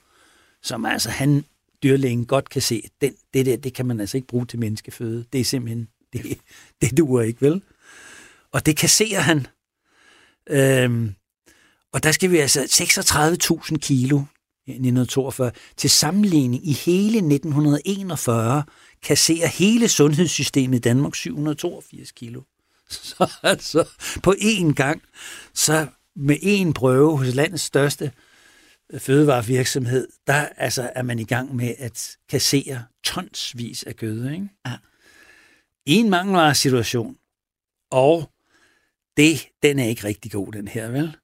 som altså han, dyrlægen, godt kan se, den, det der, det kan man altså ikke bruge til menneskeføde. Det er simpelthen, [laughs] det, det duer ikke, vel? Og det kasserer han. Øhm, og der skal vi altså 36.000 kilo i 1942. Til sammenligning i hele 1941 kasserer hele sundhedssystemet i Danmark 782 kilo. [laughs] Så altså på én gang, så med én prøve hos landets største fødevarevirksomhed, der altså er man i gang med at kassere tonsvis af kød. Ikke? Ja. En mangelvaresituation, og det, den er ikke rigtig god, den her, vel?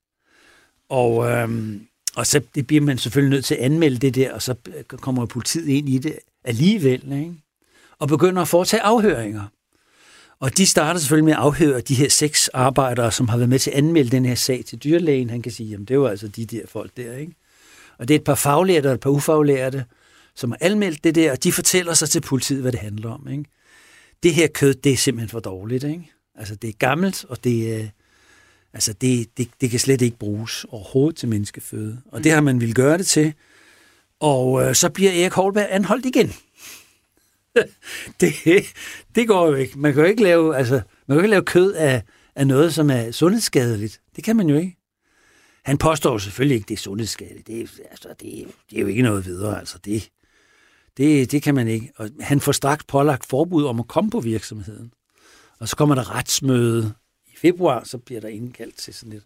Og, øhm, og så det bliver man selvfølgelig nødt til at anmelde det der, og så kommer politiet ind i det alligevel, ikke? og begynder at foretage afhøringer. Og de starter selvfølgelig med at afhøre de her seks arbejdere, som har været med til at anmelde den her sag til dyrlægen. Han kan sige, jamen det var altså de der folk der, ikke? Og det er et par faglærte og et par ufaglærte, som har anmeldt det der, og de fortæller sig til politiet, hvad det handler om, ikke? Det her kød, det er simpelthen for dårligt, ikke? Altså, det er gammelt, og det, er, altså, det, det, det kan slet ikke bruges overhovedet til menneskeføde. Og det har man vil gøre det til. Og øh, så bliver Erik Holberg anholdt igen. [laughs] det, det går jo ikke. Man kan jo ikke lave, altså, man kan jo ikke lave kød af, af noget, som er sundhedsskadeligt. Det kan man jo ikke. Han påstår selvfølgelig ikke, det er sundhedsskadeligt. Det er, altså, det, det er jo ikke noget videre. Altså, det, det, det kan man ikke. Og han får straks pålagt forbud om at komme på virksomheden. Og så kommer der retsmøde i februar, så bliver der indkaldt til sådan et,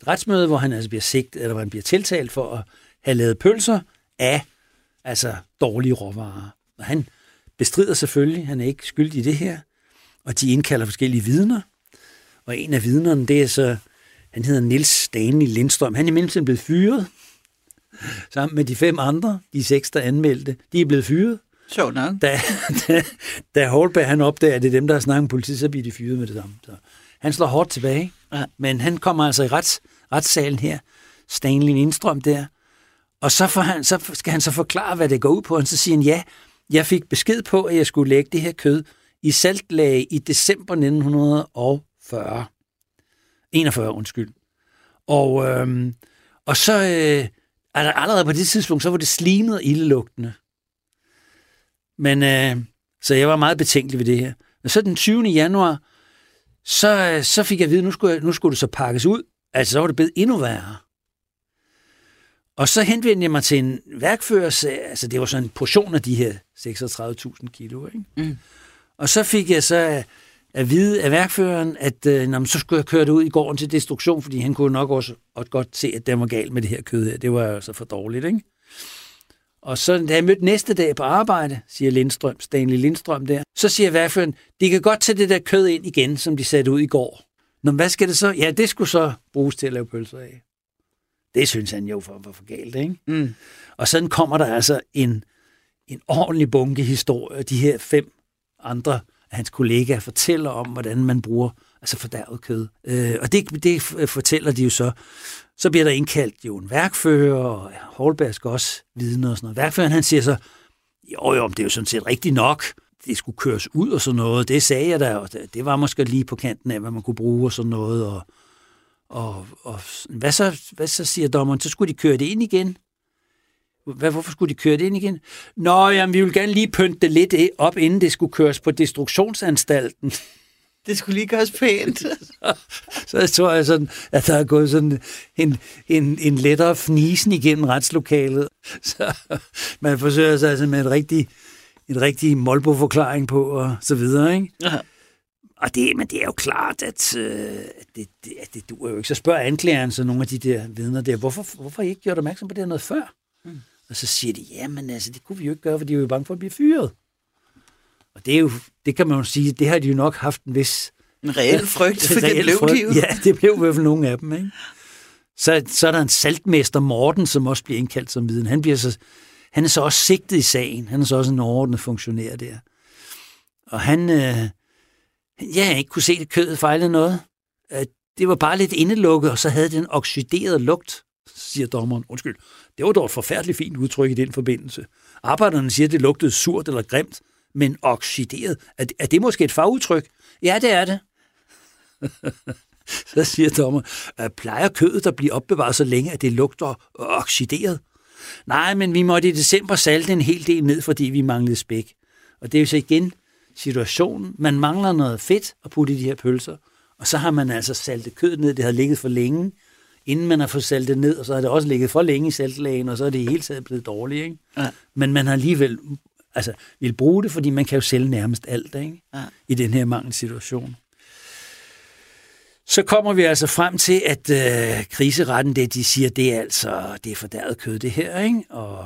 et retsmøde, hvor han altså bliver sigtet, eller hvor han bliver tiltalt for at have lavet pølser af altså dårlige råvarer. Og han bestrider selvfølgelig, han er ikke skyldig i det her, og de indkalder forskellige vidner. Og en af vidnerne, det er så, han hedder Nils Stanley Lindstrøm. Han er i mellemtiden blevet fyret, sammen med de fem andre, de seks, der anmeldte. De er blevet fyret. Sjovt nok. Da, da, da Holberg han opdager, at det er dem, der har snakket med politiet, så bliver de fyret med det samme. Så han slår hårdt tilbage, ja. men han kommer altså i rets, retssalen her, Stanley Lindstrøm der, og så, får han, så skal han så forklare, hvad det går ud på, og så siger han, ja, jeg fik besked på, at jeg skulle lægge det her kød i saltlag i december 1940. 41, undskyld. Og, øhm, og så øh, allerede på det tidspunkt, så var det slimet og ildelugtende. Men øh, så jeg var meget betænkelig ved det her. Og så den 20. januar, så, så fik jeg at vide, nu skulle, nu skulle det så pakkes ud. Altså, så var det blevet endnu værre. Og så henvendte jeg mig til en værkfører, altså det var sådan en portion af de her 36.000 kilo. Ikke? Mm. Og så fik jeg så at vide af værkføreren, at øh, når, så skulle jeg køre det ud i gården til destruktion, fordi han kunne nok også, også godt se, at det var galt med det her kød her. Det var altså for dårligt, ikke? Og så da jeg mødte næste dag på arbejde, siger Lindstrøm, Stanley Lindstrøm der, så siger værføren, de kan godt tage det der kød ind igen, som de satte ud i går. Nå, hvad skal det så? Ja, det skulle så bruges til at lave pølser af. Det synes han jo var for, for galt, ikke? Mm. Og sådan kommer der altså en, en ordentlig bunke historie. De her fem andre hans kollegaer fortæller om, hvordan man bruger altså fordærvet kød. Øh, og det, det øh, fortæller de jo så. Så bliver der indkaldt jo en værkfører, og Holberg skal også vidne og sådan noget. Værkføreren han siger så, jo jo, det er jo sådan set rigtigt nok, det skulle køres ud og sådan noget. Det sagde jeg da, og det var måske lige på kanten af, hvad man kunne bruge og sådan noget. Og, Og, og hvad, så, hvad så siger dommeren? Så skulle de køre det ind igen. Hvad, hvorfor skulle de køre det ind igen? Nå, jamen, vi vil gerne lige pynte det lidt op, inden det skulle køres på destruktionsanstalten. Det skulle lige gøres pænt. [laughs] så jeg tror jeg sådan, at der er gået sådan en, en, en lettere fnisen igennem retslokalet. [laughs] Så man forsøger sig altså med en rigtig, en rigtig Molbo-forklaring på, og så videre, ikke? Ja. Og det, men det er jo klart, at, øh, det, det, det duer jo ikke. Så spørger anklageren så nogle af de der vidner der, hvorfor, hvorfor I ikke gjort opmærksom på det her noget før? Mm. Og så siger de, jamen altså, det kunne vi jo ikke gøre, for de er jo bange for at blive fyret. Og det, er jo, det kan man jo sige, det har de jo nok haft en vis... En reel frygt, for det blev de jo. Ja, det blev i hvert fald nogle af dem. Ikke? Så, så er der en saltmester, Morten, som også bliver indkaldt som viden. Han, bliver så, han er så også sigtet i sagen. Han er så også en overordnet funktionær der. Og han, øh, ja, ikke kunne se, at kødet fejlede noget. Det var bare lidt indelukket, og så havde den oxideret lugt, siger dommeren. Undskyld, det var dog et forfærdeligt fint udtryk i den forbindelse. Arbejderne siger, at det lugtede surt eller grimt, men oxideret. Er, er det måske et fagudtryk? Ja, det er det. [laughs] så siger dommer, øh, plejer kødet at blive opbevaret så længe, at det lugter oxideret? Nej, men vi måtte i december salte en hel del ned, fordi vi manglede spæk. Og det er jo så igen situationen. Man mangler noget fedt at putte i de her pølser, og så har man altså saltet kødet ned, det har ligget for længe, inden man har fået saltet ned, og så har det også ligget for længe i saltlagen, og så er det hele taget blevet dårligt. Ikke? Ja. Men man har alligevel altså, vil bruge det, fordi man kan jo sælge nærmest alt ikke? Ja. i den her mangelsituation. Så kommer vi altså frem til, at øh, kriseretten, det de siger, det er altså det er fordærvet kød, det her. Ikke? Og,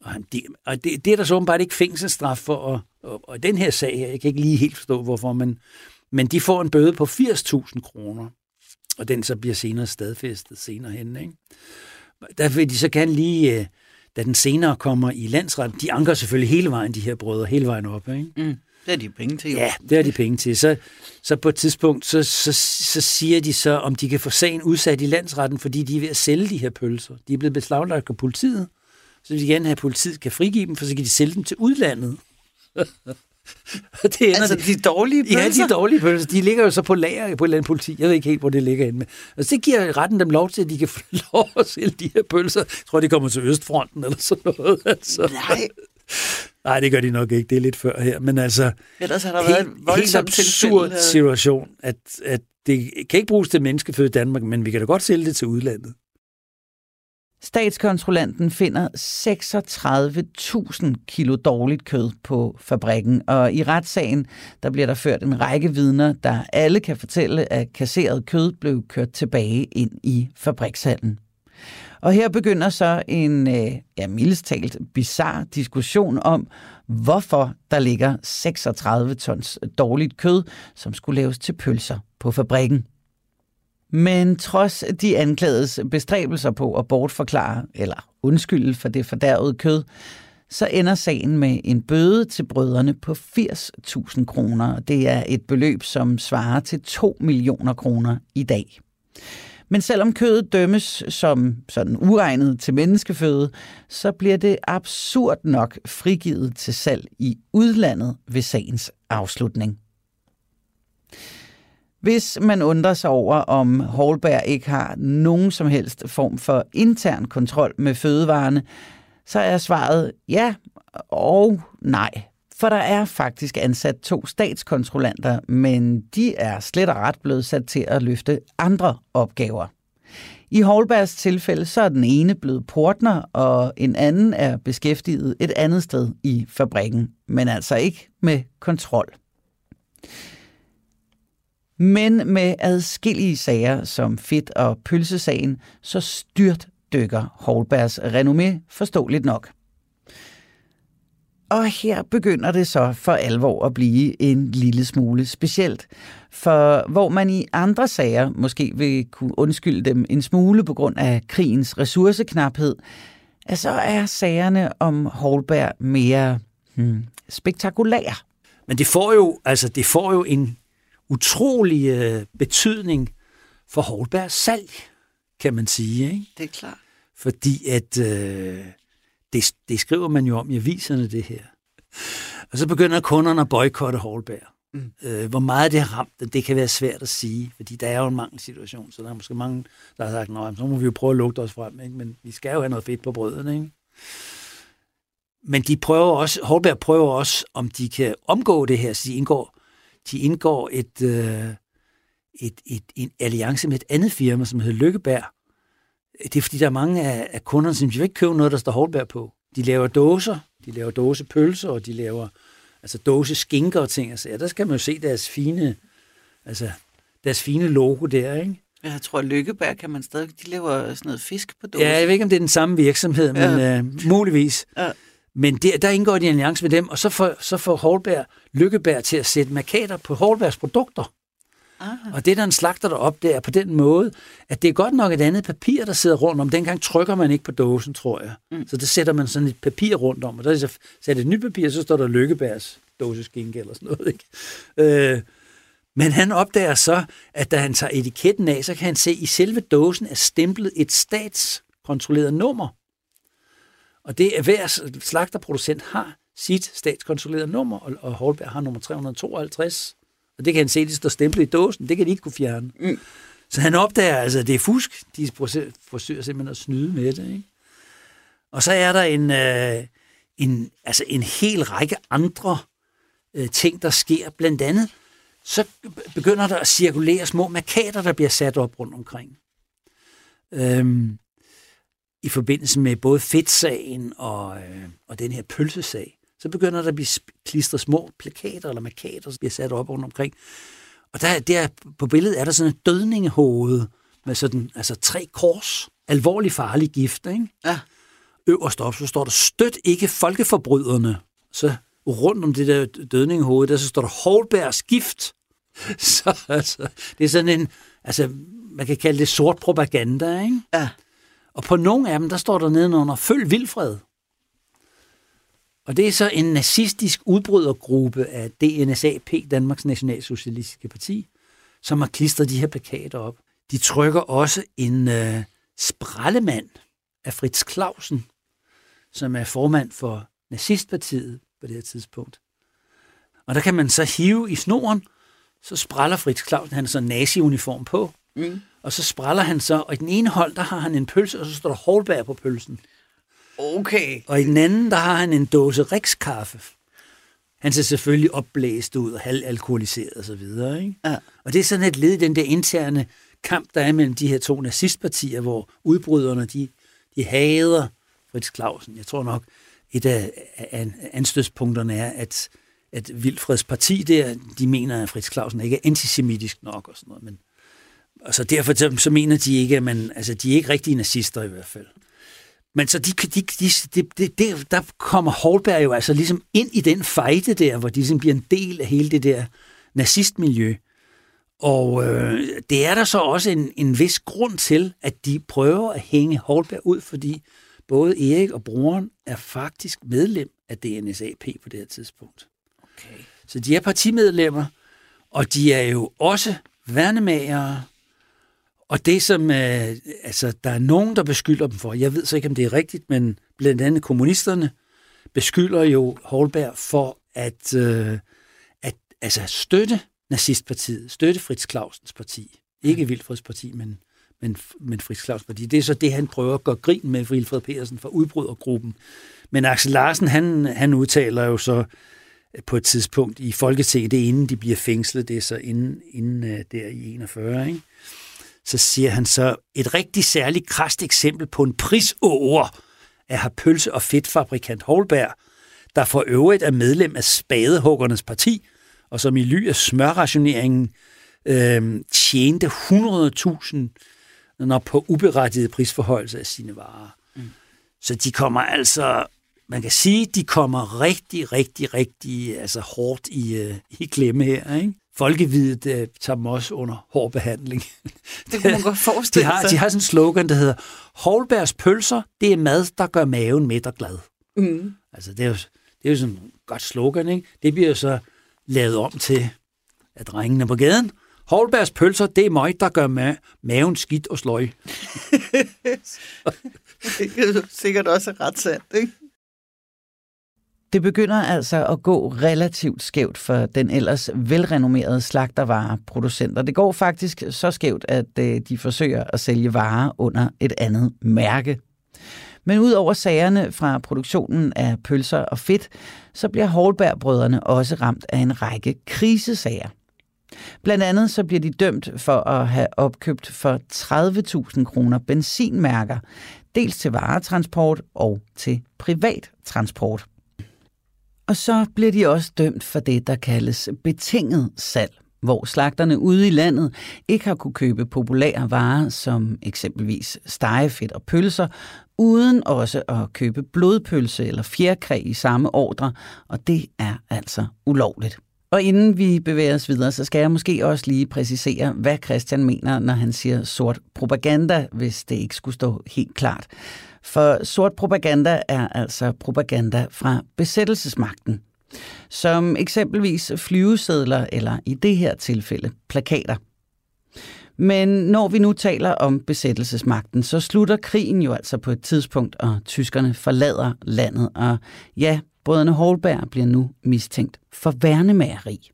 og, han, det, og det, det er der så åbenbart ikke fængselsstraf for. Og, og, og den her sag her, jeg kan ikke lige helt forstå, hvorfor, men, men de får en bøde på 80.000 kroner. Og den så bliver senere stadfæstet senere hen. Ikke? Der vil de så gerne lige... Øh, da den senere kommer i landsretten, de anker selvfølgelig hele vejen, de her brødre, hele vejen op. Ikke? Mm. Det er de penge til. Jo. Ja, det er de penge til. Så, så på et tidspunkt, så, så, så siger de så, om de kan få sagen udsat i landsretten, fordi de er ved at sælge de her pølser. De er blevet beslaglagt af politiet, så de gerne have, at politiet kan frigive dem, for så kan de sælge dem til udlandet. [laughs] [laughs] det ender, altså de dårlige pølser? Ja, de dårlige pølser. De ligger jo så på lager på et eller andet politi. Jeg ved ikke helt, hvor det ligger inde med. Og så giver retten dem lov til, at de kan [laughs] få lov at sælge de her pølser. Jeg tror, de kommer til Østfronten eller sådan noget. [laughs] Altså. Nej. Nej, det gør de nok ikke. Det er lidt før her. Men altså, Ellers har der helt, været en helt absurd situation, at, at det kan ikke bruges til menneskeføde i Danmark, men vi kan da godt sælge det til udlandet. Statskontrollanten finder 36.000 kilo dårligt kød på fabrikken, og i retssagen der bliver der ført en række vidner, der alle kan fortælle, at kasseret kød blev kørt tilbage ind i fabrikshallen. Og her begynder så en, øh, ja, mildest talt, bizarre diskussion om, hvorfor der ligger 36 tons dårligt kød, som skulle laves til pølser på fabrikken. Men trods de anklagedes bestræbelser på at bortforklare eller undskylde for det fordærvede kød, så ender sagen med en bøde til brødrene på 80.000 kroner. Det er et beløb, som svarer til 2 millioner kroner i dag. Men selvom kødet dømmes som sådan uregnet til menneskeføde, så bliver det absurd nok frigivet til salg i udlandet ved sagens afslutning. Hvis man undrer sig over, om Holberg ikke har nogen som helst form for intern kontrol med fødevarene, så er svaret ja og nej. For der er faktisk ansat to statskontrollanter, men de er slet og ret blevet sat til at løfte andre opgaver. I Holbergs tilfælde så er den ene blevet portner, og en anden er beskæftiget et andet sted i fabrikken, men altså ikke med kontrol. Men med adskillige sager som fedt- og pølsesagen, så styrt dykker Holbergs renommé forståeligt nok. Og her begynder det så for alvor at blive en lille smule specielt. For hvor man i andre sager måske vil kunne undskylde dem en smule på grund af krigens ressourceknaphed, så er sagerne om Holberg mere hmm, spektakulære. Men det får jo, altså, det får jo en utrolig øh, betydning for Holbergs salg, kan man sige. Ikke? Det er klart. Fordi at øh, det, det skriver man jo om i aviserne, det her. Og så begynder kunderne at boykotte Holberg. Mm. Øh, hvor meget det har ramt, det kan være svært at sige, fordi der er jo en mangelsituation, så der er måske mange, der har sagt, så må vi jo prøve at lugte os frem, ikke? men vi skal jo have noget fedt på brødene. Ikke? Men de prøver også, Holberg prøver også, om de kan omgå det her, så de indgår, de indgår et, øh, et, et, en alliance med et andet firma, som hedder Lykkeberg. Det er fordi, der er mange af, af kunderne, som vil ikke købe noget, der står Holberg på. De laver dåser, de laver dåsepølser, og de laver altså dåse skinker og ting. Altså, ja, der skal man jo se deres fine, altså, deres fine logo der, ikke? Jeg tror, Lykkeberg kan man stadig... De laver sådan noget fisk på dåse. Ja, jeg ved ikke, om det er den samme virksomhed, ja. men øh, muligvis. Ja. Men der, der indgår de en alliance med dem, og så får, så får Holberg Lykkeberg til at sætte markader på Holbergs produkter. Aha. Og det, der en slagter op, det er på den måde, at det er godt nok et andet papir, der sidder rundt om. Dengang trykker man ikke på dåsen, tror jeg. Mm. Så det sætter man sådan et papir rundt om, og der er så sat et nyt papir, så står der Lykkebergs dåseskinke eller sådan noget. Ikke? Øh, men han opdager så, at da han tager etiketten af, så kan han se, at i selve dåsen er stemplet et statskontrolleret nummer. Og det er hver slagterproducent har sit statskontrollerede nummer, og Holberg har nummer 352. Og det kan han se, det står stemplet i dåsen. Det kan de ikke kunne fjerne. Mm. Så han opdager altså, at det er fusk. De forsøger simpelthen at snyde med det. Ikke? Og så er der en, øh, en, altså en hel række andre øh, ting, der sker. Blandt andet, så begynder der at cirkulere små markader, der bliver sat op rundt omkring. Øhm, I forbindelse med både fedtsagen og, øh, og den her pølsesag så begynder der at blive klistret små plakater eller markater, der bliver sat op rundt omkring. Og der, der på billedet er der sådan et dødningehoved med sådan, altså tre kors, alvorlig farlig gift, ikke? Ja. Øverst op, så står der, støt ikke folkeforbryderne. Så rundt om det der dødningehoved, der så står der Holbergs gift. [laughs] Så altså, det er sådan en, altså, man kan kalde det sort propaganda, ikke? Ja. Og på nogle af dem, der står der nedenunder, følg Vilfred. Og det er så en nazistisk udbrydergruppe af DNSAP, Danmarks Nationalsocialistiske Parti, som har klistret de her plakater op. De trykker også en øh, sprallemand af Fritz Clausen, som er formand for nazistpartiet på det her tidspunkt. Og der kan man så hive i snoren, så spræller Fritz Clausen, han har så nazi-uniform på, mm og så spræller han så, og i den ene hold, der har han en pølse, og så står der Holberg på pølsen. Okay. Og i den anden, der har han en dåse Rikskaffe. Han ser selvfølgelig opblæst ud og halvalkoholiseret og så videre. Ikke? Ja. Og det er sådan et led i den der interne kamp, der er mellem de her to nazistpartier, hvor udbryderne, de, de hader Fritz Clausen. Jeg tror nok, et af, af anstødspunkterne er, at, at Vilfreds parti der, de mener, at Fritz Clausen ikke er antisemitisk nok og sådan noget. Men, og så derfor så, så mener de ikke, at man, altså de er ikke rigtige nazister i hvert fald. Men så de, de, de, de, de, de, der kommer Holberg jo altså ligesom ind i den fejde der, hvor de ligesom bliver en del af hele det der nazistmiljø. Og øh, det er der så også en, en vis grund til, at de prøver at hænge Holberg ud, fordi både Erik og broren er faktisk medlem af DNSAP på det her tidspunkt. Okay. Så de er partimedlemmer, og de er jo også værnemagere, og det, som øh, altså, der er nogen, der beskylder dem for, jeg ved så ikke, om det er rigtigt, men blandt andet kommunisterne beskylder jo Holberg for at, øh, at altså, støtte nazistpartiet, støtte Fritz Clausens parti. Ikke mm. Vilfreds parti, men, men, men Fritz Clausens parti. Det er så det, han prøver at gøre grin med Vilfred Petersen fra udbrydergruppen. Men Axel Larsen, han, han udtaler jo så på et tidspunkt i Folketinget, det er inden de bliver fængslet, det er så inden, inden uh, der i 41, ikke? Så siger han så, et rigtig særligt krast eksempel på en prisåer af har pølse- og fedtfabrikant Holberg, der for øvrigt er medlem af Spadehuggernes Parti, og som i ly af smørrationeringen øh, tjente 100.000 når på uberettiget prisforholdelse af sine varer. Mm. Så de kommer altså, man kan sige, de kommer rigtig, rigtig, rigtig altså hårdt i, øh, i klemme her. Ikke? Folkevidet øh, tager dem også under hård behandling. Det kunne man godt [laughs] forestille de har, sig. De har sådan en slogan, der hedder, Holbergs pølser, det er mad, der gør maven mæt og glad. Mm. Altså, det er, jo, det er jo sådan et godt slogan, ikke? Det bliver så lavet om til, at drengene på gaden, Holbergs pølser, det er mig, der gør ma- maven skidt og sløj. [laughs] det er sikkert også ret sandt, ikke? Det begynder altså at gå relativt skævt for den ellers velrenommerede slagtervareproducenter. Det går faktisk så skævt, at øh, de forsøger at sælge varer under et andet mærke. Men ud over sagerne fra produktionen af pølser og fedt, så bliver Holberg-brødrene også ramt af en række krisesager. Blandt andet så bliver de dømt for at have opkøbt for 30.000 kroner benzinmærker, dels til varetransport og til privat transport. Og så bliver de også dømt for det, der kaldes betinget salg, hvor slagterne ude i landet ikke har kunne købe populære varer som eksempelvis stegefedt og pølser, uden også at købe blodpølse eller fjerkræ i samme ordre, og det er altså ulovligt. Og inden vi bevæger os videre, så skal jeg måske også lige præcisere, hvad Christian mener, når han siger sort propaganda, hvis det ikke skulle stå helt klart. For sort propaganda er altså propaganda fra besættelsesmagten, som eksempelvis flyvesedler eller i det her tilfælde plakater. Men når vi nu taler om besættelsesmagten, så slutter krigen jo altså på et tidspunkt, og tyskerne forlader landet. Og ja, brødrene Holberg bliver nu mistænkt for værnemageri.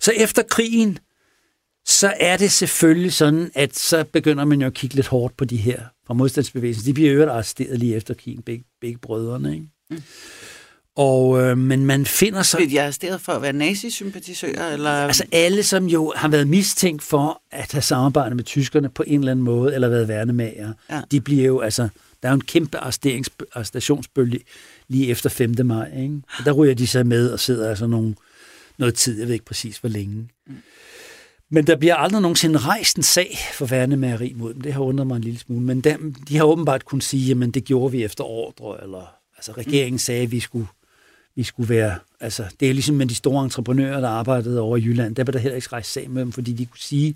Så efter krigen, så er det selvfølgelig sådan, at så begynder man jo at kigge lidt hårdt på de her fra modstandsbevægelsen. De bliver jo arresteret lige efter krigen, begge, begge brødrene. Ikke? Mm. Og, øh, men man finder sig... Bliver de arresteret for at være nazisympatisører? Eller? Altså alle, som jo har været mistænkt for at have samarbejdet med tyskerne på en eller anden måde, eller været værnemager, ja. de bliver jo, altså, der er jo en kæmpe arrestationsbølge lige efter 5. maj, ikke? Og der ryger de sig med og sidder altså nogle, noget tid, jeg ved ikke præcis hvor længe. Mm. Men der bliver aldrig nogensinde rejst en sag for værnemageri mod dem. Det har undret mig en lille smule. Men dem, de har åbenbart kunnet sige, at det gjorde vi efter ordre, eller altså regeringen sagde, at vi skulle vi skulle være, altså det er ligesom med de store entreprenører, der arbejdede over i Jylland, der blev der heller ikke rejst sag med dem, fordi de kunne sige,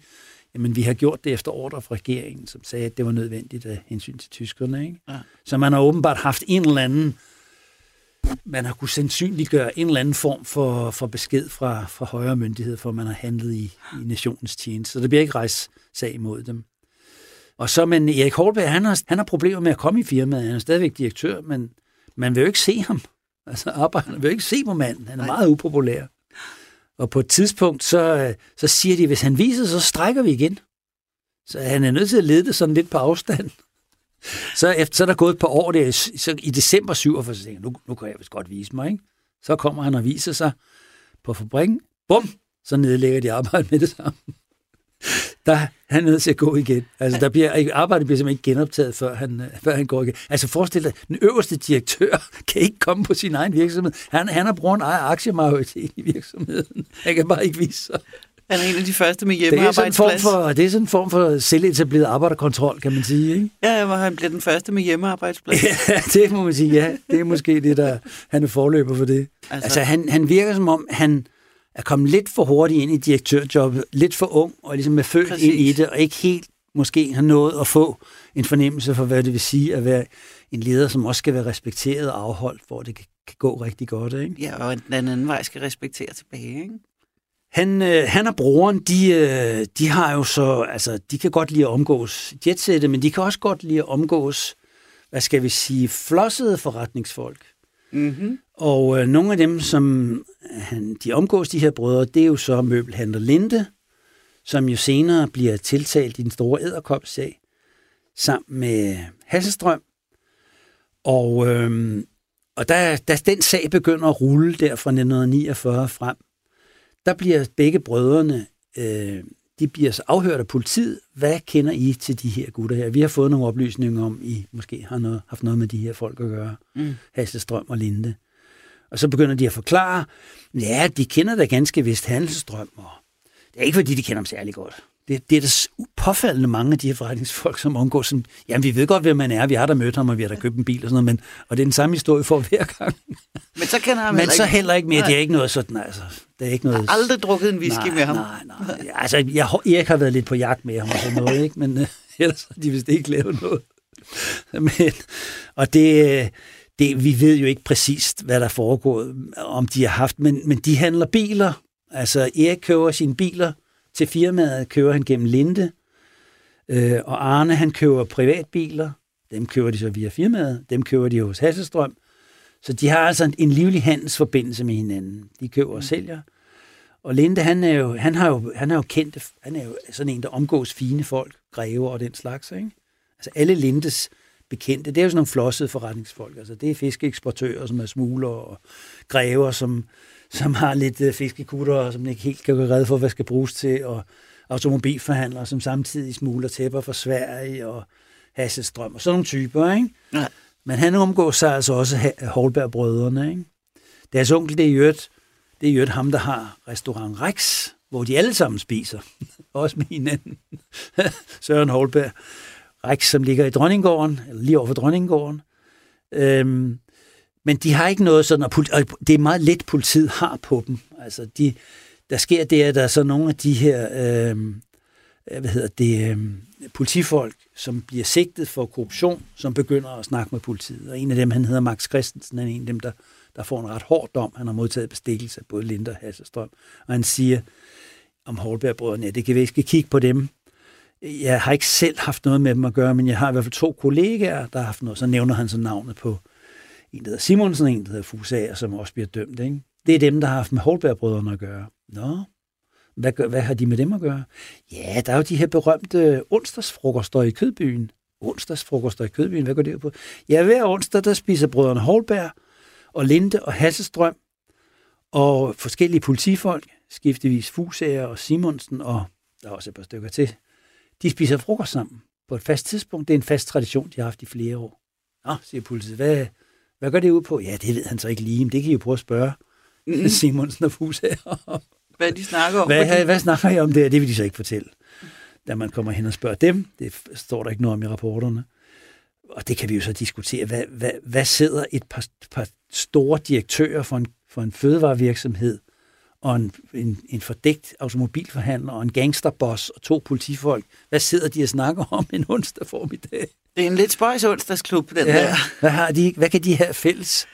jamen vi har gjort det efter ordre fra regeringen, som sagde, at det var nødvendigt af hensyn til tyskerne. Ikke? Ja. Så man har åbenbart haft en eller anden, man har kunne sandsynliggøre en eller anden form for, for besked fra, fra højere myndighed, for man har handlet i, i nationens tjeneste. Så der bliver ikke rejst sag imod dem. Og så, men Erik Holberg, han har, han har problemer med at komme i firmaet. Han er stadigvæk direktør, men man vil jo ikke se ham. Altså, arbejderne vil ikke se på manden. Han er Nej. meget upopulær. Og på et tidspunkt, så, så siger de, hvis han viser så strækker vi igen. Så han er nødt til at lede det sådan lidt på afstand. Så, efter, så er der gået et par år der, så i december 47, så tænker jeg, nu, nu kan jeg vist godt vise mig. Ikke? Så kommer han og viser sig på fabrikken. Bum! Så nedlægger de arbejdet med det samme der han er nødt til at gå igen. Altså, der bliver, arbejdet bliver simpelthen ikke genoptaget, før han, øh, før han går igen. Altså, forestil dig, den øverste direktør [laughs] kan ikke komme på sin egen virksomhed. Han, han har brugt en ejer aktiemajoritet i virksomheden. Han kan bare ikke vise sig. Han er en af de første med hjemmearbejdsplads. Det er, sådan en form for, det er sådan en form for selvetableret arbejderkontrol, kan man sige. Ikke? Ja, hvor han bliver den første med hjemmearbejdsplads. [laughs] ja, det må man sige, ja. Det er måske det, der han er forløber for det. Altså, altså han, han virker som om, han, er kommet lidt for hurtigt ind i direktørjobbet, lidt for ung, og ligesom er født Præcis. ind i det, og ikke helt måske har nået at få en fornemmelse for, hvad det vil sige at være en leder, som også skal være respekteret og afholdt, hvor det kan, kan gå rigtig godt. Ikke? Ja, og den anden vej skal respektere tilbage. Ikke? Han, øh, han og broren, de, øh, de har jo så, altså, de kan godt lide at omgås jetsætte, men de kan også godt lide at omgås, hvad skal vi sige, flossede forretningsfolk. Mm-hmm. Og øh, nogle af dem, som han, de omgås, de her brødre, det er jo så møbelhandler Linde, som jo senere bliver tiltalt i den store æderkopsag, sammen med Hasselstrøm. Og, øh, og da, da den sag begynder at rulle der fra 1949 frem, der bliver begge brødrene, øh, de bliver så afhørt af politiet. Hvad kender I til de her gutter her? Vi har fået nogle oplysninger om, I måske har noget, haft noget med de her folk at gøre. Mm. Hasselstrøm og Linde. Og så begynder de at forklare, ja, de kender da ganske vist Handelsstrøm, og det er ikke fordi, de kender ham særlig godt. Det, det er da påfaldende mange af de her forretningsfolk, som omgår sådan, jamen vi ved godt, hvem man er, vi har da mødt ham, og vi har da købt en bil og sådan noget, men, og det er den samme historie for hver gang. Men så kender han Men så heller ikke mere, nej. det er ikke noget sådan, altså. Det er ikke noget... Jeg har aldrig drukket en whisky nej, med ham. Nej, nej. Altså, jeg, Erik har været lidt på jagt med ham og sådan noget, ikke? men uh, ellers har de vist ikke lavet noget. Men, og det, det, vi ved jo ikke præcist, hvad der foregår, om de har haft, men, men de handler biler. Altså, Erik køber sine biler til firmaet, køber han gennem Linde, øh, og Arne, han køber privatbiler. Dem køber de så via firmaet. Dem køber de hos Hasselstrøm, Så de har altså en, en livlig handelsforbindelse med hinanden. De køber og sælger. Og Linde, han er jo, han har jo, han er jo kendt, han er jo sådan en, der omgås fine folk, grever og den slags, ikke? Altså alle Lindes bekendte, det er jo sådan nogle flossede forretningsfolk. Altså det er fiskeeksportører, som er smugler og grever, som, som har lidt uh, fiskekutter, som ikke helt kan gøre red for, hvad skal bruges til, og automobilforhandlere, som samtidig smugler tæpper fra Sverige og Hasselstrøm og sådan nogle typer, ikke? Ja. Men han omgås sig altså også Holberg-brødrene, ikke? Deres onkel, det er jo det er jo ham, der har restaurant Rex, hvor de alle sammen spiser. [laughs] også med hinanden. [laughs] Søren Holberg. Rex, som ligger i Dronninggården, eller lige over for Dronninggården. Øhm, men de har ikke noget sådan, og det er meget let, politiet har på dem. Altså, de, der sker det, at der er så nogle af de her, øh, hvad hedder det, øh, politifolk, som bliver sigtet for korruption, som begynder at snakke med politiet. Og en af dem, han hedder Max Christensen, han er en af dem, der, der får en ret hård dom. Han har modtaget bestikkelse af både Linda og Hasselstrøm. Og han siger om Holberg-brødrene, ja, det kan vi ikke kigge på dem. Jeg har ikke selv haft noget med dem at gøre, men jeg har i hvert fald to kollegaer, der har haft noget. Så nævner han så navnet på en, der hedder Simonsen, en, der hedder Fusager, som også bliver dømt. Ikke? Det er dem, der har haft med Holberg-brødrene at gøre. Nå, hvad, gør, hvad har de med dem at gøre? Ja, der er jo de her berømte onsdagsfrokoster i Kødbyen. Onsdagsfrokoster i Kødbyen, hvad går det på? Ja, hver onsdag, der spiser brødrene Holberg og Linde og Hasselstrøm og forskellige politifolk, skiftevis Fusager og Simonsen, og der er også et par stykker til, de spiser frokost sammen på et fast tidspunkt. Det er en fast tradition, de har haft i flere år. Nå, siger politiet, hvad, hvad går det ud på? Ja, det ved han så ikke lige, men det kan I jo prøve at spørge mm. [laughs] Simonsen og Fusager hvad de snakker om. Hvad, fordi... hvad snakker I om det? Det vil de så ikke fortælle, da man kommer hen og spørger dem. Det står der ikke noget om i rapporterne. Og det kan vi jo så diskutere. Hvad, hvad, hvad sidder et par, par store direktører for en, for en fødevarevirksomhed og en, en, en fordækt automobilforhandler og en gangsterboss og to politifolk. Hvad sidder de og snakker om en onsdag formiddag? Det er en lidt spøjs onsdagsklub, den ja, der. Hvad, har de, hvad kan de have fælles?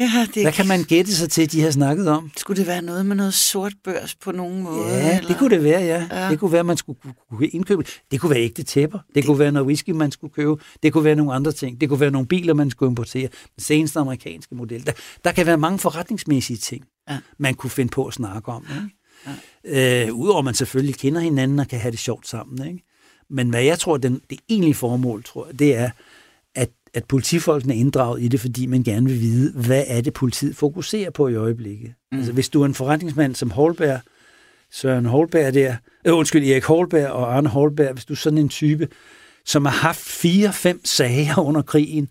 Ja, det... Hvad kan man gætte sig til, de har snakket om? Skulle det være noget med noget sort børs på nogen måde? Ja, eller? det kunne det være, ja. ja. Det kunne være, man skulle kunne indkøbe. Det kunne være ægte tæpper. Det, det kunne være noget whisky, man skulle købe. Det kunne være nogle andre ting. Det kunne være nogle biler, man skulle importere. Den seneste amerikanske model. Der, der kan være mange forretningsmæssige ting, ja. man kunne finde på at snakke om. Ikke? Ja. Øh, Udover at man selvfølgelig kender hinanden og kan have det sjovt sammen. Ikke? Men hvad jeg tror, den, det egentlige formål, tror jeg, det er, at at politifolkene er inddraget i det, fordi man gerne vil vide, hvad er det, politiet fokuserer på i øjeblikket. Mm. Altså, hvis du er en forretningsmand som Holberg, Søren Holberg der, øh, undskyld, Erik Holberg og Arne Holberg, hvis du er sådan en type, som har haft fire-fem sager under krigen,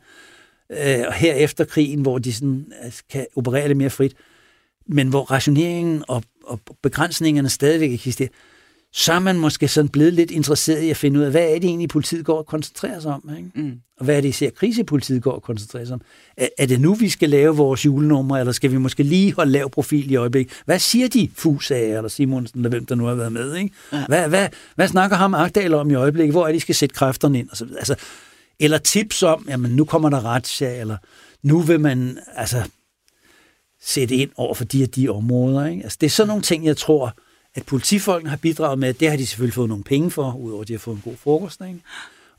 øh, og her efter krigen, hvor de sådan, altså, kan operere lidt mere frit, men hvor rationeringen og, og begrænsningerne stadigvæk eksisterer, så er man måske sådan blevet lidt interesseret i at finde ud af, hvad er det egentlig, politiet går og koncentrerer sig om? Ikke? Mm. Og hvad er det især krisepolitiet går og koncentrerer sig om? Er, er det nu, vi skal lave vores julenummer, eller skal vi måske lige holde lav profil i øjeblikket? Hvad siger de, Fusager eller Simonsen, eller hvem der nu har været med? Ikke? Ja. Hvad, hvad, hvad snakker ham Agdal om i øjeblikket? Hvor er de skal sætte kræfterne ind? Altså, altså, eller tips om, jamen nu kommer der retsja, eller nu vil man altså, sætte ind over for de og de områder. Ikke? Altså, det er sådan nogle ting, jeg tror, at politifolkene har bidraget med, det har de selvfølgelig fået nogle penge for, udover at de har fået en god frokost. Ikke?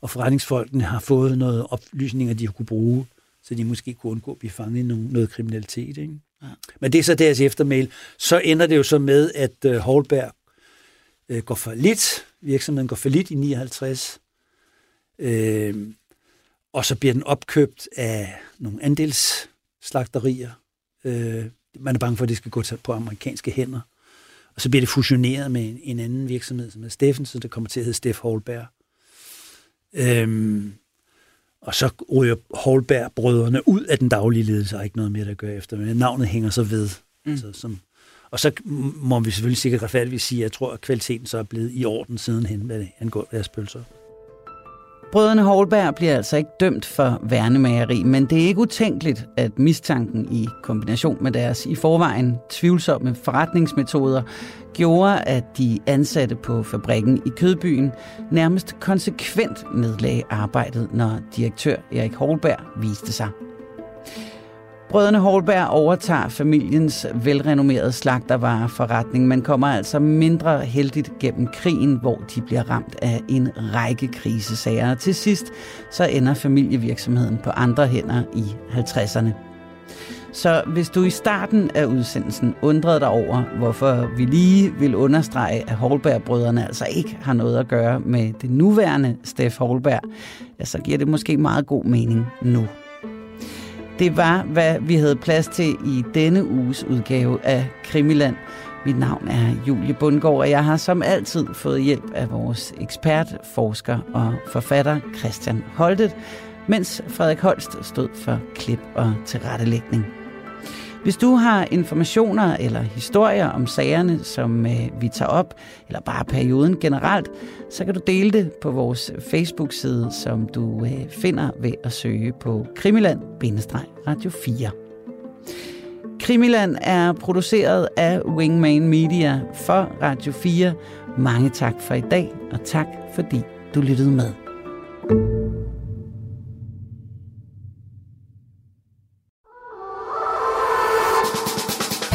Og forretningsfolkene har fået noget oplysninger, de har kunne bruge, så de måske kunne undgå at blive fanget i noget, noget kriminalitet. Ikke? Ja. Men det er så deres eftermæl. Så ender det jo så med, at uh, Holberg uh, går for lidt. Virksomheden går for lidt i 59. Uh, og så bliver den opkøbt af nogle andelsslagterier. Uh, man er bange for, at det skal gå på amerikanske hænder. Og så bliver det fusioneret med en, en anden virksomhed, som er Steffen, så det kommer til at hedde Steff Holberg. Øhm, og så ryger Holberg-brødrene ud af den daglige ledelse, og ikke noget mere, der gør efter. Men navnet hænger så ved. Mm. Altså, som, og så må vi selvfølgelig sikkert retfærdigt sige, at jeg tror, at kvaliteten så er blevet i orden sidenhen, hvad det angår deres pølser. Brødrene Holberg bliver altså ikke dømt for værnemageri, men det er ikke utænkeligt, at mistanken i kombination med deres i forvejen tvivlsomme forretningsmetoder gjorde, at de ansatte på fabrikken i Kødbyen nærmest konsekvent nedlagde arbejdet, når direktør Erik Holberg viste sig. Brødrene Holberg overtager familiens velrenommerede slagtervareforretning, men kommer altså mindre heldigt gennem krigen, hvor de bliver ramt af en række krisesager. Og til sidst så ender familievirksomheden på andre hænder i 50'erne. Så hvis du i starten af udsendelsen undrede dig over, hvorfor vi lige vil understrege, at Holberg-brødrene altså ikke har noget at gøre med det nuværende Steff Holberg, ja, så giver det måske meget god mening nu. Det var, hvad vi havde plads til i denne uges udgave af Krimiland. Mit navn er Julie Bundgaard, og jeg har som altid fået hjælp af vores ekspert, forsker og forfatter Christian Holtet, mens Frederik Holst stod for klip og tilrettelægning. Hvis du har informationer eller historier om sagerne, som øh, vi tager op, eller bare perioden generelt, så kan du dele det på vores Facebook-side, som du øh, finder ved at søge på Krimiland-Radio 4. Krimiland er produceret af Wingman Media for Radio 4. Mange tak for i dag, og tak fordi du lyttede med.